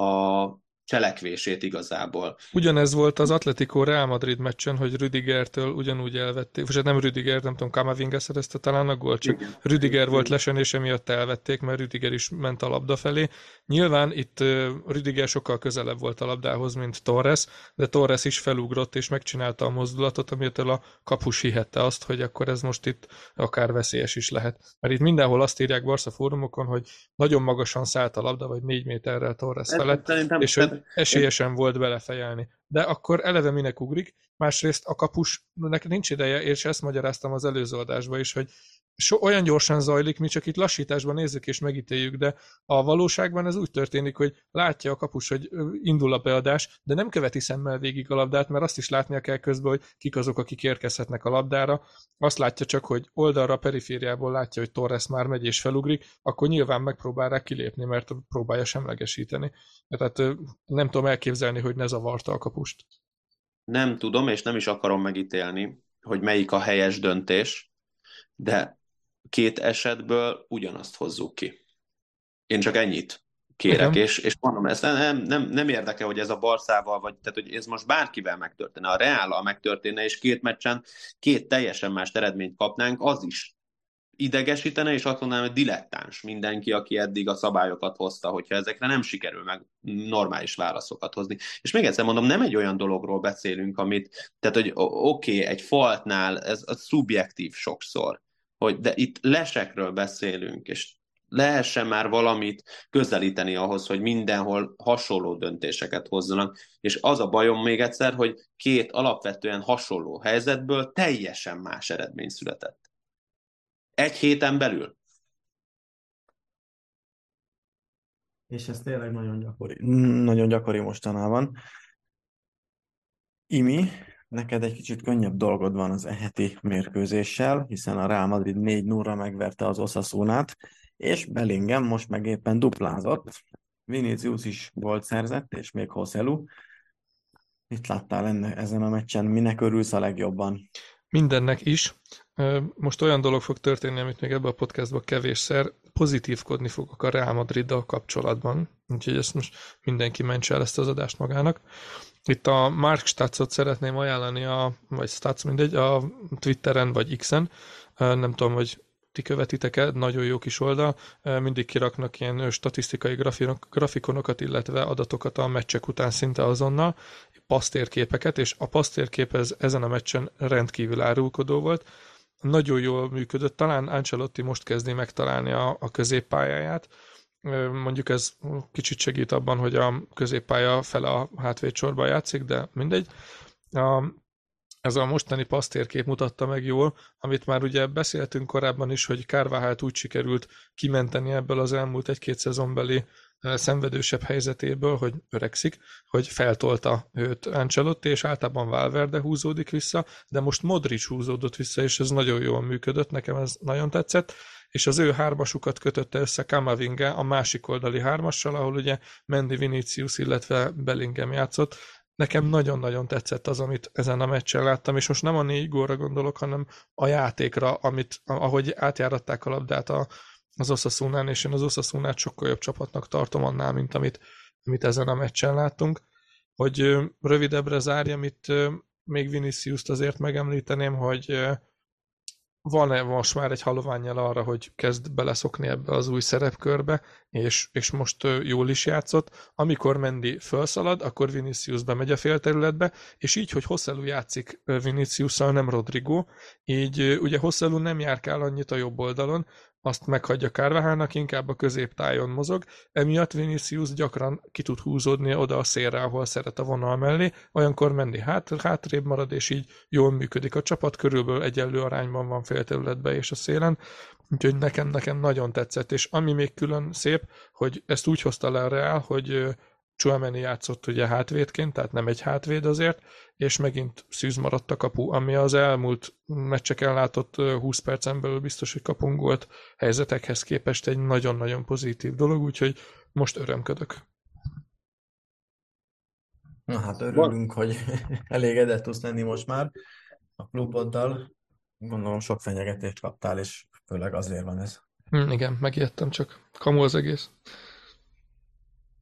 a cselekvését igazából. Ugyanez volt az Atletico Real Madrid meccsen, hogy Rüdigertől ugyanúgy elvették, vagy hát nem Rüdiger, nem tudom, Kamavinga szerezte talán a gól, csak Igen. Rüdiger volt lesenése miatt elvették, mert Rüdiger is ment a labda felé. Nyilván itt Rüdiger sokkal közelebb volt a labdához, mint Torres, de Torres is felugrott és megcsinálta a mozdulatot, amitől a kapus hihette azt, hogy akkor ez most itt akár veszélyes is lehet. Mert itt mindenhol azt írják Barca fórumokon, hogy nagyon magasan szállt a labda, vagy négy méterrel Torres felett, és hogy esélyesen volt belefejelni. De akkor eleve minek ugrik, másrészt a kapusnak nincs ideje, és ezt magyaráztam az előző adásban is, hogy so, olyan gyorsan zajlik, mi csak itt lassításban nézzük és megítéljük, de a valóságban ez úgy történik, hogy látja a kapus, hogy indul a beadás, de nem követi szemmel végig a labdát, mert azt is látnia kell közben, hogy kik azok, akik érkezhetnek a labdára. Azt látja csak, hogy oldalra, perifériából látja, hogy Torres már megy és felugrik, akkor nyilván megpróbál rá kilépni, mert próbálja semlegesíteni. Tehát nem tudom elképzelni, hogy ne zavarta a kapust. Nem tudom, és nem is akarom megítélni, hogy melyik a helyes döntés, de két esetből ugyanazt hozzuk ki. Én csak ennyit kérek, és, és mondom, ezt nem, nem, nem érdekel, hogy ez a Barszával, vagy tehát, hogy ez most bárkivel megtörténne, a Reállal megtörténne, és két meccsen két teljesen más eredményt kapnánk, az is idegesítene, és azt mondanám, hogy dilettáns mindenki, aki eddig a szabályokat hozta, hogyha ezekre nem sikerül meg normális válaszokat hozni. És még egyszer mondom, nem egy olyan dologról beszélünk, amit, tehát, hogy oké, okay, egy faltnál ez a szubjektív sokszor, hogy de itt lesekről beszélünk, és lehessen már valamit közelíteni ahhoz, hogy mindenhol hasonló döntéseket hozzanak. És az a bajom még egyszer, hogy két alapvetően hasonló helyzetből teljesen más eredmény született. Egy héten belül? És ez tényleg nagyon gyakori, nagyon gyakori mostanában. Imi, neked egy kicsit könnyebb dolgod van az eheti mérkőzéssel, hiszen a Real Madrid 4 0 megverte az Osasunát, és Bellingham most meg éppen duplázott. Vinicius is volt szerzett, és még Hosselu. Mit láttál enne, ezen a meccsen? Minek örülsz a legjobban? Mindennek is. Most olyan dolog fog történni, amit még ebben a podcastban kevésszer pozitívkodni fogok a Real Madriddal kapcsolatban, úgyhogy ezt most mindenki mentse el ezt az adást magának. Itt a Mark Statsot szeretném ajánlani, a, vagy Stats mindegy, a Twitteren vagy X-en, nem tudom, hogy ti követitek-e, nagyon jó kis oldal, mindig kiraknak ilyen statisztikai grafikonokat, illetve adatokat a meccsek után szinte azonnal, pasztérképeket, és a pasztérkép ez, ezen a meccsen rendkívül árulkodó volt, nagyon jól működött, talán Ancelotti most kezdi megtalálni a, a középpályáját, mondjuk ez kicsit segít abban, hogy a középpálya fele a hátvédsorban játszik, de mindegy. A, ez a mostani pasztérkép mutatta meg jól, amit már ugye beszéltünk korábban is, hogy Kárváhát úgy sikerült kimenteni ebből az elmúlt egy-két szezonbeli szenvedősebb helyzetéből, hogy öregszik, hogy feltolta őt Ancelotti, és általában Valverde húzódik vissza, de most Modric húzódott vissza, és ez nagyon jól működött, nekem ez nagyon tetszett, és az ő hármasukat kötötte össze Kamavinga a másik oldali hármassal, ahol ugye Mendy Vinicius, illetve Bellingham játszott, nekem nagyon-nagyon tetszett az, amit ezen a meccsen láttam, és most nem a négy góra gondolok, hanem a játékra, amit, ahogy átjáratták a labdát a, az Osasunán, és én az Osasunát sokkal jobb csapatnak tartom annál, mint amit, amit ezen a meccsen láttunk. Hogy rövidebbre zárjam itt, még Vinicius-t azért megemlíteném, hogy van-e most már egy haloványjal arra, hogy kezd beleszokni ebbe az új szerepkörbe, és, és most jól is játszott. Amikor Mendi felszalad, akkor Vinicius bemegy a félterületbe, és így, hogy Hosszelu játszik vinicius nem Rodrigo, így ugye Hosszelu nem járkál annyit a jobb oldalon, azt meghagyja Kárvahának, inkább a középtájon mozog, emiatt Vinicius gyakran ki tud húzódni oda a szélre, ahol szeret a vonal mellé, olyankor menni hát, hátrébb marad, és így jól működik a csapat, körülbelül egyenlő arányban van félterületben és a szélen, úgyhogy nekem, nekem nagyon tetszett, és ami még külön szép, hogy ezt úgy hozta le a Real, hogy Chouameni játszott ugye hátvédként, tehát nem egy hátvéd azért, és megint szűz maradt a kapu, ami az elmúlt meccseken látott 20 percen belül biztos, hogy kapunk volt helyzetekhez képest egy nagyon-nagyon pozitív dolog, úgyhogy most örömködök. Na hát örülünk, hogy elégedett tudsz lenni most már a kluboddal. Gondolom sok fenyegetést kaptál, és főleg azért van ez. Hm, igen, megijedtem csak. Kamu az egész.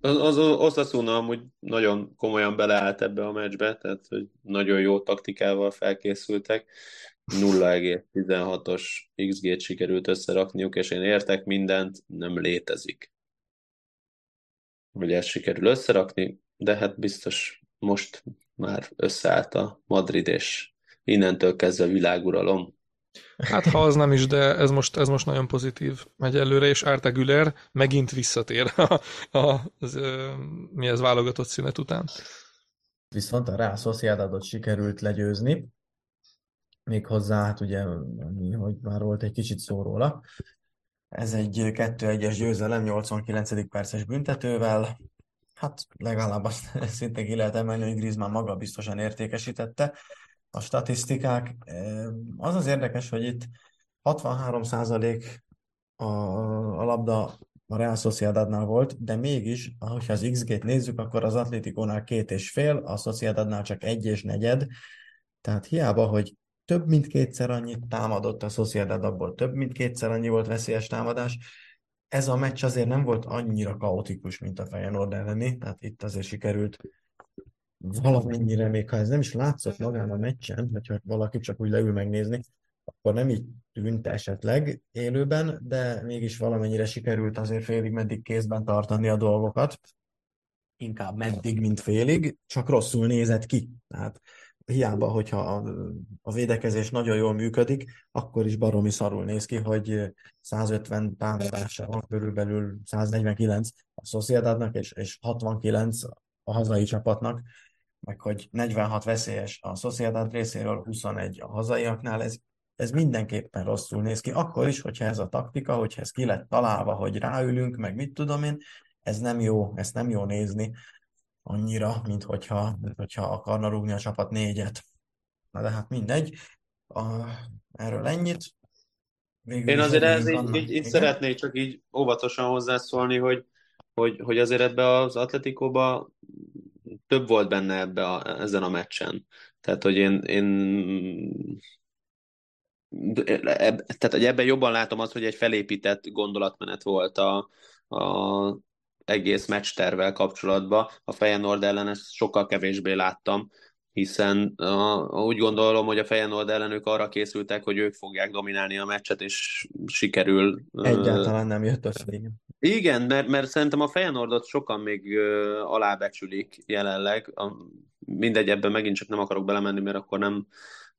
Az, az Osasuna amúgy nagyon komolyan beleállt ebbe a meccsbe, tehát hogy nagyon jó taktikával felkészültek. 0,16-os XG-t sikerült összerakniuk, és én értek mindent, nem létezik. Hogy ezt sikerül összerakni, de hát biztos most már összeállt a Madrid, és innentől kezdve világuralom. Hát ha az nem is, de ez most, ez most nagyon pozitív megy előre, és Árta Güler megint visszatér a, a, az, mi ez válogatott szünet után. Viszont a Real Sociedadot sikerült legyőzni, méghozzá, hát ugye, hogy már volt egy kicsit szó róla, ez egy 2-1-es győzelem 89. perces büntetővel, hát legalább azt szintén ki lehet emelni, hogy Griezmann maga biztosan értékesítette, a statisztikák. Az az érdekes, hogy itt 63% a, a labda a Real Sociedadnál volt, de mégis, ahogyha az XG-t nézzük, akkor az Atlétikónál két és fél, a Sociedadnál csak egy és negyed, tehát hiába, hogy több mint kétszer annyit támadott a Sociedad, abból több mint kétszer annyi volt veszélyes támadás, ez a meccs azért nem volt annyira kaotikus, mint a Feyenoord elleni, tehát itt azért sikerült valamennyire, még ha ez nem is látszott magán a meccsen, hogyha valaki csak úgy leül megnézni, akkor nem így tűnt esetleg élőben, de mégis valamennyire sikerült azért félig meddig kézben tartani a dolgokat. Inkább meddig, mint félig, csak rosszul nézett ki. Tehát hiába, hogyha a, a védekezés nagyon jól működik, akkor is baromi szarul néz ki, hogy 150 támadása van, körülbelül 149 a Sociedadnak, és, és 69 a hazai csapatnak meg hogy 46 veszélyes a Sociedad részéről, 21 a hazaiaknál, ez ez mindenképpen rosszul néz ki. Akkor is, hogyha ez a taktika, hogyha ez ki lett találva, hogy ráülünk, meg mit tudom én, ez nem jó, ezt nem jó nézni annyira, mint hogyha, hogyha akarna rúgni a csapat négyet. Na de hát mindegy. A, erről ennyit. Végül Én azért ez így, így, így szeretnék csak így óvatosan hozzászólni, hogy, hogy, hogy azért ebbe az Atletikóba több volt benne ebbe a, ezen a meccsen. Tehát, hogy én, én tehát, hogy ebben jobban látom azt, hogy egy felépített gondolatmenet volt a, a egész meccstervel kapcsolatban. A Feyenoord ellen ezt sokkal kevésbé láttam, hiszen uh, úgy gondolom, hogy a Feyenoord ellen ők arra készültek, hogy ők fogják dominálni a meccset, és sikerül. Egyáltalán nem jött össze, igen. Igen, mert, mert szerintem a Feyenoordot sokan még alábecsülik jelenleg. A, mindegy, ebben megint csak nem akarok belemenni, mert akkor nem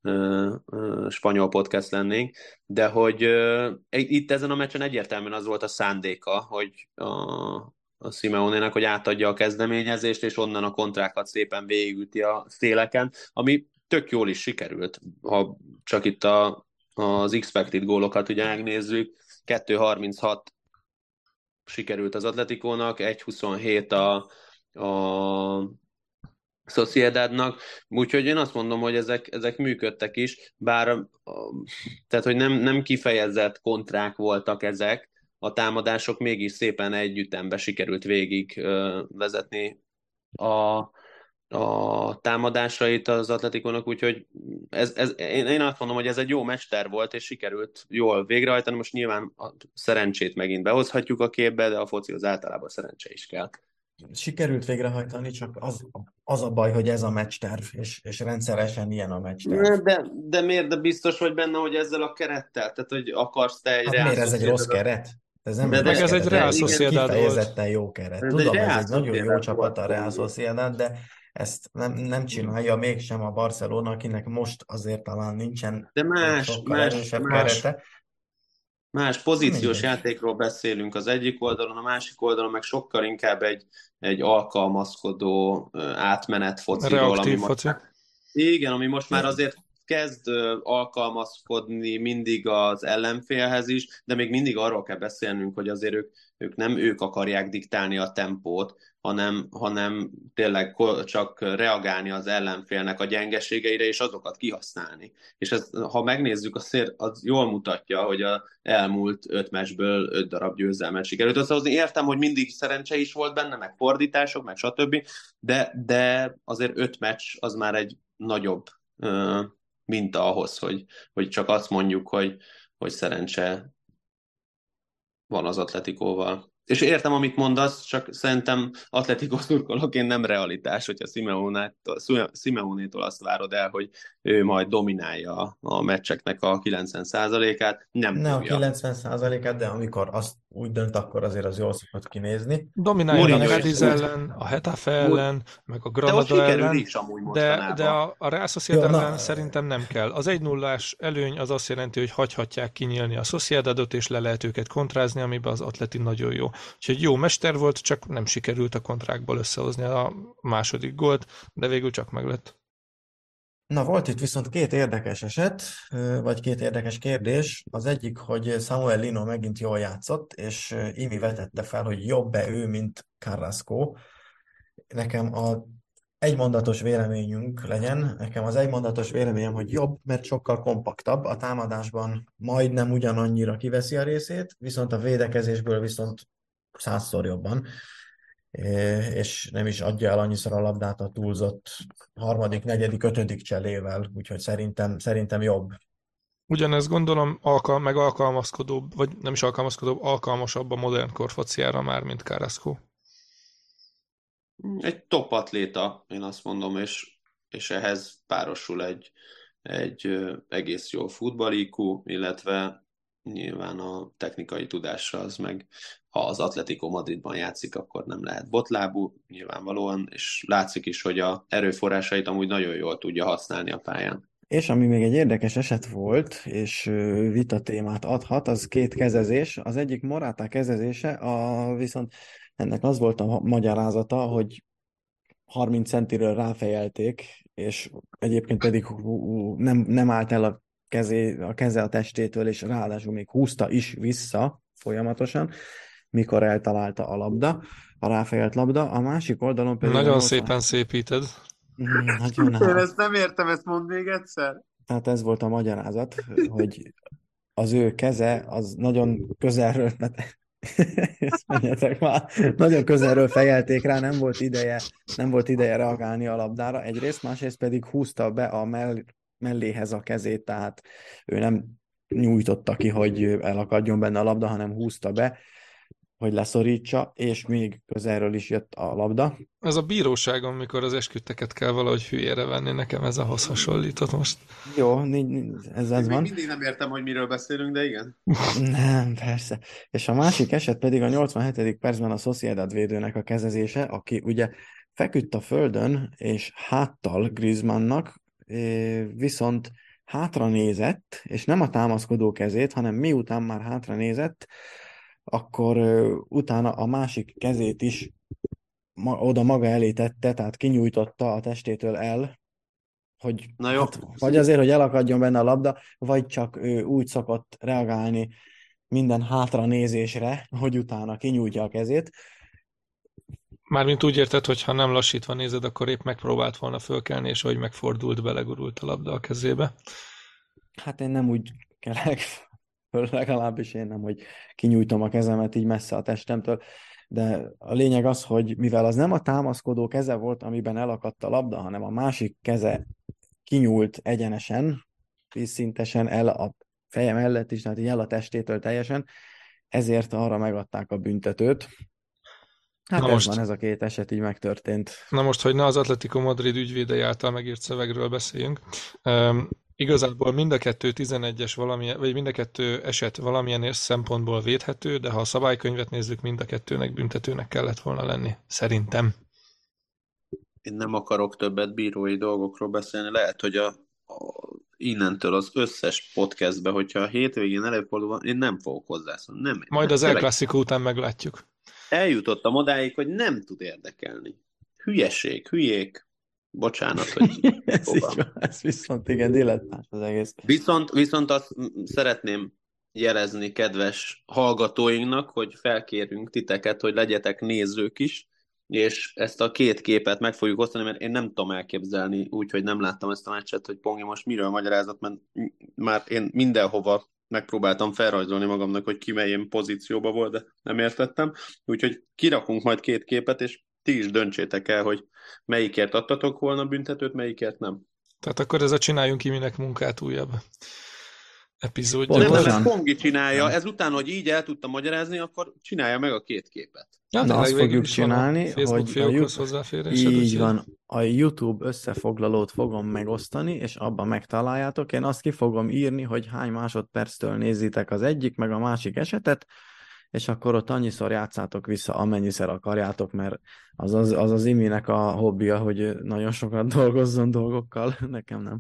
uh, uh, spanyol podcast lennénk, de hogy uh, itt ezen a meccsen egyértelműen az volt a szándéka, hogy uh, a Simeonének, hogy átadja a kezdeményezést, és onnan a kontrákat szépen végigüti a széleken, ami tök jól is sikerült, ha csak itt a, az expected gólokat ugye megnézzük, 2.36 sikerült az Atletikónak, 1.27 a, a Sociedadnak, úgyhogy én azt mondom, hogy ezek, ezek működtek is, bár tehát, hogy nem, nem kifejezett kontrák voltak ezek, a támadások mégis szépen egy ütembe sikerült végig vezetni a, a támadásait az Atletikónak, úgyhogy ez, ez, én, én azt mondom, hogy ez egy jó mester volt, és sikerült jól végrehajtani. Most nyilván a szerencsét megint behozhatjuk a képbe, de a foci az általában szerencse is kell. Sikerült végrehajtani, csak az, az a baj, hogy ez a meccsterv, és, és rendszeresen ilyen a meccsterv. De, de miért? De biztos vagy benne, hogy ezzel a kerettel? Tehát, hogy akarsz te egy hát miért ez egy rossz keret? Ez nem de, de ez egy Real Sociedad Kifejezetten jó keret. Tudom, ez egy nagyon jó csapat a Real Sociedad, de ezt nem, nem csinálja mégsem a Barcelona, akinek most azért talán nincsen de más, más, más, kerete. Más pozíciós Mindegy. játékról beszélünk az egyik oldalon, a másik oldalon meg sokkal inkább egy, egy alkalmazkodó átmenet fociról. Reaktív ami foci. Most, igen, ami most már azért kezd alkalmazkodni mindig az ellenfélhez is, de még mindig arról kell beszélnünk, hogy azért ők, ők nem ők akarják diktálni a tempót, hanem, hanem tényleg csak reagálni az ellenfélnek a gyengeségeire, és azokat kihasználni. És ez, ha megnézzük, azért az jól mutatja, hogy a elmúlt öt meccsből öt darab győzelmet sikerült összehozni. Értem, hogy mindig szerencse is volt benne, meg fordítások, meg stb., de, de azért öt meccs az már egy nagyobb minta ahhoz, hogy, hogy csak azt mondjuk, hogy, hogy szerencse van az atletikóval. És értem, amit mondasz, csak szerintem Atletico szurkolóként nem realitás, hogyha Simeonétól azt várod el, hogy ő majd dominálja a meccseknek a 90%-át. Nem ne tudja. a 90%-át, de amikor azt úgy dönt, akkor azért az jól szokott kinézni. Dominálja a Cadiz ellen, a Hetafe ellen, meg a Granada ellen, is amúgy de, de a, a Real Sociedad ellen szerintem nem kell. Az 1 0 előny az azt jelenti, hogy hagyhatják kinyílni a Sociedadot, és le lehet őket kontrázni, amiben az Atleti nagyon jó. Úgyhogy jó mester volt, csak nem sikerült a kontrákból összehozni a második gólt, de végül csak meglett. Na, volt itt viszont két érdekes eset, vagy két érdekes kérdés. Az egyik, hogy Samuel Lino megint jól játszott, és Imi vetette fel, hogy jobb-e ő, mint Carrasco. Nekem a egymondatos véleményünk legyen. Nekem az egymondatos véleményem, hogy jobb, mert sokkal kompaktabb. A támadásban majdnem ugyanannyira kiveszi a részét, viszont a védekezésből viszont százszor jobban és nem is adja el annyiszor a labdát a túlzott harmadik, negyedik, ötödik cselével, úgyhogy szerintem, szerintem jobb. Ugyanezt gondolom, alkal, meg alkalmazkodóbb, vagy nem is alkalmazkodóbb, alkalmasabb a modern korfociára már, mint Carrasco. Egy top atléta, én azt mondom, és, és ehhez párosul egy, egy egész jó futballikú, illetve nyilván a technikai tudása az meg, ha az Atletico Madridban játszik, akkor nem lehet botlábú, nyilvánvalóan, és látszik is, hogy a erőforrásait amúgy nagyon jól tudja használni a pályán. És ami még egy érdekes eset volt, és vita témát adhat, az két kezezés. Az egyik Morata kezezése, a, viszont ennek az volt a magyarázata, hogy 30 centiről ráfejelték, és egyébként pedig nem, nem állt el a kezé, a keze a testétől, és ráadásul még húzta is vissza folyamatosan, mikor eltalálta a labda, a ráfejelt labda. A másik oldalon pedig... Nagyon 80... szépen szépíted. Mm, Nagyon Én ezt nem értem, ezt mondd még egyszer. Tehát ez volt a magyarázat, hogy az ő keze az nagyon közelről, ezt menjetek már, nagyon közelről fejelték rá, nem volt ideje, nem volt ideje reagálni a labdára egyrészt, másrészt pedig húzta be a mell, melléhez a kezét, tehát ő nem nyújtotta ki, hogy elakadjon benne a labda, hanem húzta be, hogy leszorítsa, és még közelről is jött a labda. Ez a bíróságon, mikor az esküdteket kell valahogy hülyére venni, nekem ez ahhoz hasonlított most. Jó, ez, ez Még van. mindig nem értem, hogy miről beszélünk, de igen. Nem, persze. És a másik eset pedig a 87. percben a Sociedad védőnek a kezezése, aki ugye feküdt a földön, és háttal Griezmannnak, eh, viszont hátra nézett, és nem a támaszkodó kezét, hanem miután már hátra nézett, akkor utána a másik kezét is ma, oda maga elé tette, tehát kinyújtotta a testétől el, hogy Na jó. hát, vagy azért, hogy elakadjon benne a labda, vagy csak ő úgy szokott reagálni minden hátra nézésre, hogy utána kinyújtja a kezét. Mármint úgy érted, hogy ha nem lassítva nézed, akkor épp megpróbált volna fölkelni, és hogy megfordult, belegurult a labda a kezébe. Hát én nem úgy kelek legalábbis én nem, hogy kinyújtom a kezemet így messze a testemtől, de a lényeg az, hogy mivel az nem a támaszkodó keze volt, amiben elakadt a labda, hanem a másik keze kinyúlt egyenesen, vízszintesen el a feje mellett is, tehát így el a testétől teljesen, ezért arra megadták a büntetőt. Hát Na ez most- van, ez a két eset így megtörtént. Na most, hogy ne az Atletico Madrid ügyvédei által megírt szövegről beszéljünk. Igazából mind a kettő 11-es valamilyen, vagy mind a kettő eset valamilyen szempontból védhető, de ha a szabálykönyvet nézzük, mind a kettőnek büntetőnek kellett volna lenni. Szerintem. Én nem akarok többet bírói dolgokról beszélni. Lehet, hogy a, a innentől az összes podcastbe, hogyha a hétvégén előfordul, van, én nem fogok hozzászólni. Nem, Majd az El tényleg Clasico után meglátjuk. Eljutottam odáig, hogy nem tud érdekelni. Hülyeség, hülyék. Bocsánat, hogy ez, így van, ez viszont igen, dilettáns az egész. Viszont, viszont azt szeretném jelezni kedves hallgatóinknak, hogy felkérünk titeket, hogy legyetek nézők is, és ezt a két képet meg fogjuk osztani, mert én nem tudom elképzelni úgy, hogy nem láttam ezt a meccset, hogy Pongi most miről magyarázott, mert már én mindenhova megpróbáltam felrajzolni magamnak, hogy ki melyen pozícióba volt, de nem értettem. Úgyhogy kirakunk majd két képet, és ti is döntsétek el, hogy melyikért adtatok volna büntetőt, melyikért nem. Tehát akkor ez a csináljunk ki minek munkát újabb epizódja. Nem, nem, ezt Pongi csinálja, ezután, hogy így el tudta magyarázni, akkor csinálja meg a két képet. Ja, Na, azt fogjuk a csinálni, Facebook hogy a Youtube-. Így van, a YouTube összefoglalót fogom megosztani, és abban megtaláljátok. Én azt ki fogom írni, hogy hány másodperctől nézitek az egyik, meg a másik esetet, és akkor ott annyiszor játszátok vissza, amennyiszer akarjátok, mert az az, az, az Iminek a hobbija, hogy nagyon sokat dolgozzon dolgokkal, nekem nem.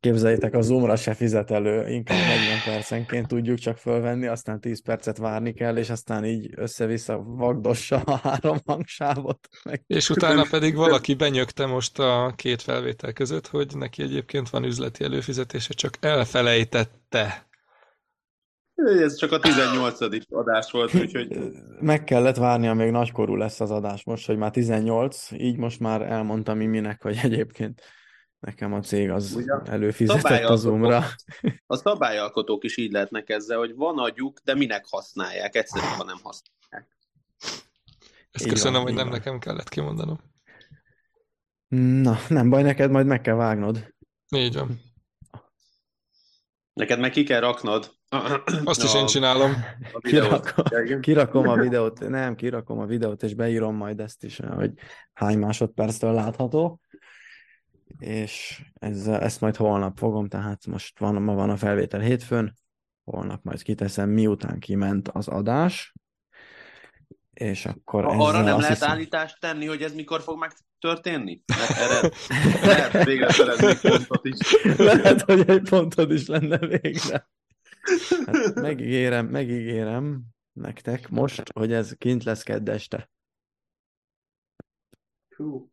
Képzeljétek, a Zoomra se fizet elő, inkább 40 percenként tudjuk csak fölvenni, aztán 10 percet várni kell, és aztán így össze-vissza vagdossa a három hangsávot. Meg... És utána pedig valaki benyögte most a két felvétel között, hogy neki egyébként van üzleti előfizetése, csak elfelejtette. Ez csak a 18. adás volt, úgyhogy Meg kellett várni, amíg nagykorú lesz az adás most, hogy már 18, így most már elmondtam Iminek, hogy egyébként nekem a cég az Ugye? előfizetett a Zoomra. a szabályalkotók is így lehetnek ezzel, hogy van agyuk, de minek használják, egyszerűen nem használják. Ezt Így köszönöm, van, hogy nem van. nekem kellett kimondanom. Na, nem baj neked, majd meg kell vágnod. Így van. Neked meg ki kell raknod. Azt is én csinálom. A videót. Kirakom, kirakom a videót, nem, kirakom a videót, és beírom majd ezt is, hogy hány másodperctől látható, és ezzel, ezt majd holnap fogom, tehát most van, ma van a felvétel hétfőn, holnap majd kiteszem, miután kiment az adás, és akkor Ha arra nem lehet hiszem- állítást tenni, hogy ez mikor fog megtörténni? Mert erre lehet végre szerezni pontot is. Lehet, hogy egy pontod is lenne végre. Hát megígérem, megígérem nektek most, hogy ez kint lesz kedd este. Hú.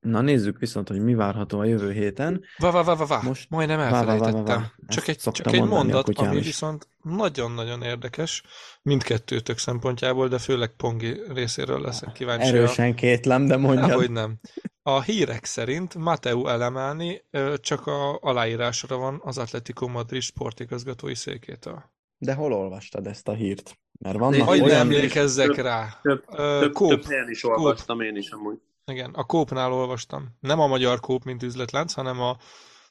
Na nézzük viszont, hogy mi várható a jövő héten. Va, va, va, va, va. Most- majdnem vá, vá, vá, vá, vá. elfelejtettem. Ezt Csak egy, csak egy mondat, ami is. viszont nagyon-nagyon érdekes, mindkettőtök szempontjából, de főleg Pongi részéről leszek kíváncsi. a- Erősen kétlem, de mondjad. Hogy nem. A hírek szerint Mateu Elemani ö, csak a aláírásra van az Atletico Madrid sportigazgatói székétől. De hol olvastad ezt a hírt? Mert vannak Hogy olyan- ne olyan... emlékezzek rá. Több, több, Kóp. több helyen is olvastam én is amúgy. Igen, a Kópnál olvastam. Nem a magyar Kóp, mint üzletlánc, hanem a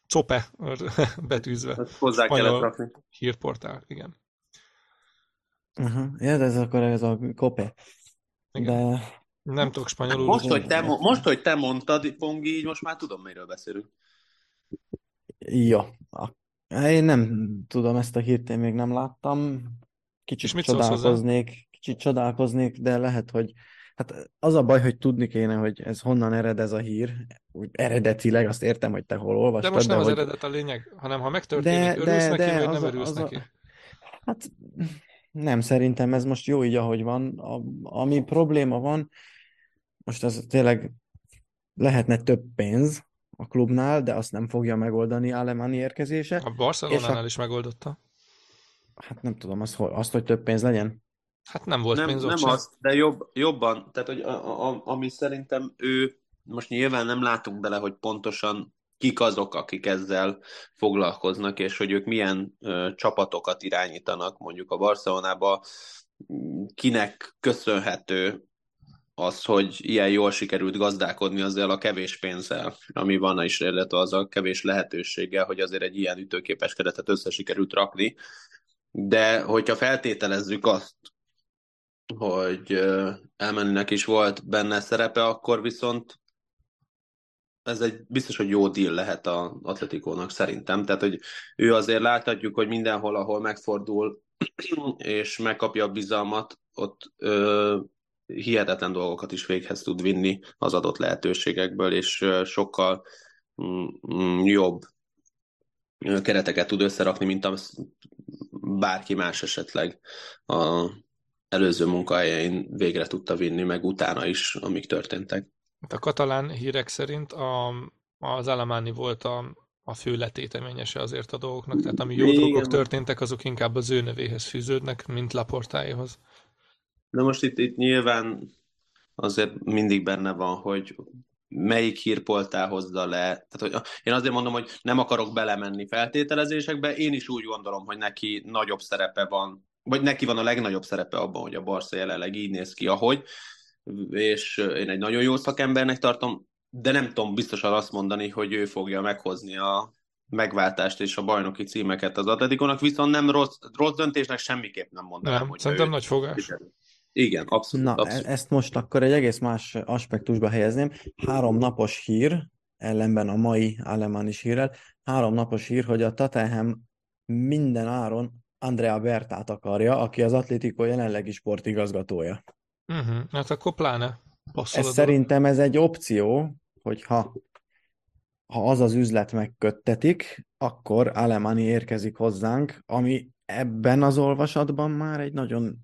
Cope betűzve. Ezt hozzá Spanyol. kellett rakni. Hírportál, igen. Uh-huh. Ja, de ez akkor ez a kope. Igen. De Nem tudok spanyolul. Most az hogy, te, most, hogy te mondtad, Pongi, így most már tudom, miről beszélünk. jó. A- Én nem tudom, ezt a hírt én még nem láttam. Kicsit És mit csodálkoznék, kicsit csodálkoznék, de lehet, hogy hát az a baj, hogy tudni kéne, hogy ez honnan ered ez a hír. Úgy eredetileg azt értem, hogy te hol De olvastad, most nem az hogy... eredet a lényeg, hanem ha megtörténik, De- örülsz de- neki, de vagy az nem a- örülsz az a- neki. Hát nem, szerintem ez most jó így, ahogy van. A, ami probléma van, most ez tényleg lehetne több pénz a klubnál, de azt nem fogja megoldani Alemani érkezése. A Barcelonánál a- is megoldotta. Hát nem tudom, azt, azt hogy több pénz legyen. Hát nem volt nem, pénz nem sem. az, de jobb, jobban, tehát hogy a, a, ami szerintem ő, most nyilván nem látunk bele, hogy pontosan kik azok, akik ezzel foglalkoznak, és hogy ők milyen ö, csapatokat irányítanak, mondjuk a Barcelonába, m, kinek köszönhető az, hogy ilyen jól sikerült gazdálkodni azzal a kevés pénzzel, ami van, és illetve az a kevés lehetőséggel, hogy azért egy ilyen ütőképes keretet össze sikerült rakni. De hogyha feltételezzük azt, hogy Elmennek is volt benne szerepe, akkor viszont ez egy biztos, hogy jó deal lehet az Atletikónak szerintem. Tehát, hogy ő azért láthatjuk, hogy mindenhol, ahol megfordul és megkapja a bizalmat, ott ö, hihetetlen dolgokat is véghez tud vinni az adott lehetőségekből, és ö, sokkal mm, mm, jobb kereteket tud összerakni, mint az bárki más esetleg a előző munkahelyein végre tudta vinni, meg utána is, amik történtek. Hát A katalán hírek szerint a, az Alemani volt a, a fő letéteményese azért a dolgoknak, tehát ami jó Igen. dolgok történtek, azok inkább az ő nevéhez fűződnek, mint Laportáéhoz. De most itt, itt nyilván azért mindig benne van, hogy melyik hírpoltál hozza le. Tehát, hogy én azért mondom, hogy nem akarok belemenni feltételezésekbe, én is úgy gondolom, hogy neki nagyobb szerepe van, vagy neki van a legnagyobb szerepe abban, hogy a Barca jelenleg így néz ki, ahogy, és én egy nagyon jó szakembernek tartom, de nem tudom biztosan azt mondani, hogy ő fogja meghozni a megváltást és a bajnoki címeket az Atletikónak, viszont nem rossz, rossz döntésnek semmiképp nem mondanám, Nem, hogy szerintem ő- nagy fogás. Igen, abszolút. Na, abszolút. e- ezt most akkor egy egész más aspektusba helyezném. Három napos hír, ellenben a mai Alemanis hírrel, három napos hír, hogy a Tottenham minden áron Andrea Bertát akarja, aki az Atlético jelenlegi sportigazgatója. Uh-huh. Hát akkor pláne passzol Ez szerintem ez egy opció, hogyha ha az az üzlet megköttetik, akkor Alemani érkezik hozzánk, ami ebben az olvasatban már egy nagyon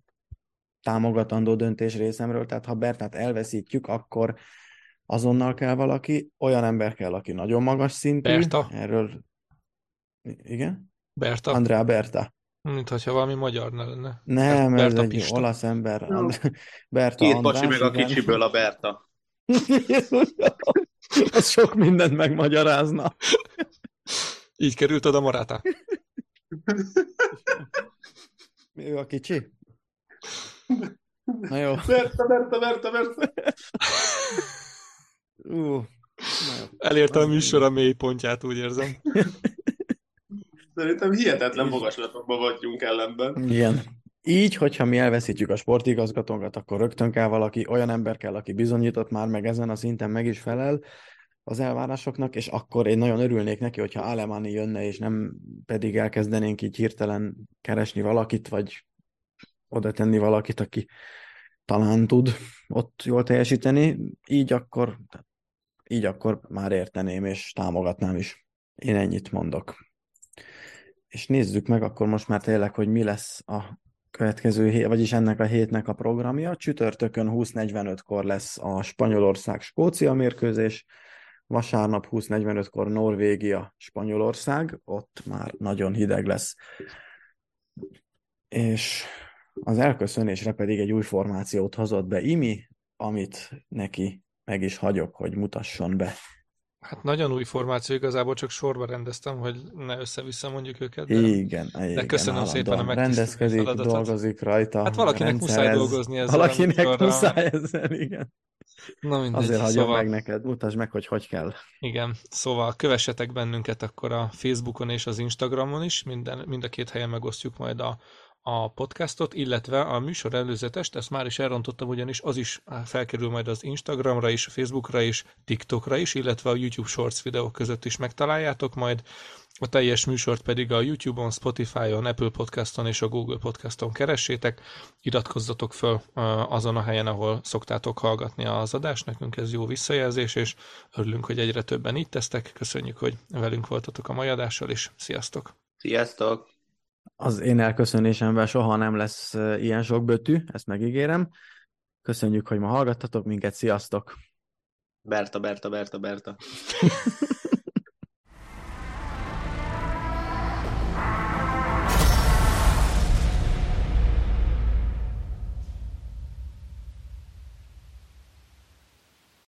támogatandó döntés részemről, tehát ha Bertát elveszítjük, akkor azonnal kell valaki, olyan ember kell, aki nagyon magas szintű. Berta? Erről... Igen? Berta, Andrea Berta. Mint hogyha valami magyar ne lenne. Nem, ez Berta egy Pista. olasz ember. Berta Két András, pasi meg a kicsiből a Berta. Az sok mindent megmagyarázna. Így került oda Morata. Ő a kicsi? Na jó. Berta, Berta, Berta, Berta. Ú, jó. Elérte a műsor a mély pontját, úgy érzem. Szerintem hihetetlen magaslatokban vagyunk ellenben. Igen. Így, hogyha mi elveszítjük a sportigazgatónkat, akkor rögtön kell valaki, olyan ember kell, aki bizonyított már, meg ezen a szinten meg is felel az elvárásoknak, és akkor én nagyon örülnék neki, hogyha Alemani jönne, és nem pedig elkezdenénk így hirtelen keresni valakit, vagy oda tenni valakit, aki talán tud ott jól teljesíteni. Így akkor, így akkor már érteném, és támogatnám is. Én ennyit mondok. És nézzük meg akkor most már tényleg, hogy mi lesz a következő hét, vagyis ennek a hétnek a programja. Csütörtökön 20.45-kor lesz a Spanyolország-Skócia mérkőzés, vasárnap 20.45-kor Norvégia, Spanyolország, ott már nagyon hideg lesz. És az elköszönésre pedig egy új formációt hozott be Imi, amit neki meg is hagyok, hogy mutasson be. Hát nagyon új formáció, igazából csak sorba rendeztem, hogy ne össze-vissza mondjuk őket. De, Igen, de igen, köszönöm szépen a állandóan Rendezkedik, feladatot. dolgozik rajta. Hát valakinek muszáj rendszerez. dolgozni ezzel, Valakinek amikor muszáj ezzel, igen. Na mindegy, Azért hagyom szóval, meg neked, mutasd meg, hogy hogy kell. igen, szóval kövessetek bennünket akkor a Facebookon és az Instagramon is, minden, mind a két helyen megosztjuk majd a, a podcastot, illetve a műsor előzetest, ezt már is elrontottam, ugyanis az is felkerül majd az Instagramra is, Facebookra is, TikTokra is, illetve a YouTube Shorts videók között is megtaláljátok majd. A teljes műsort pedig a YouTube-on, Spotify-on, Apple Podcaston és a Google Podcaston keressétek. Iratkozzatok föl ö, azon a helyen, ahol szoktátok hallgatni az adást. Nekünk ez jó visszajelzés, és örülünk, hogy egyre többen itt tesztek. Köszönjük, hogy velünk voltatok a mai adással, és sziasztok! Sziasztok! Az én elköszönésemben soha nem lesz ilyen sok bötű, ezt megígérem. Köszönjük, hogy ma hallgattatok minket, sziasztok! Berta, Berta, Berta, Berta.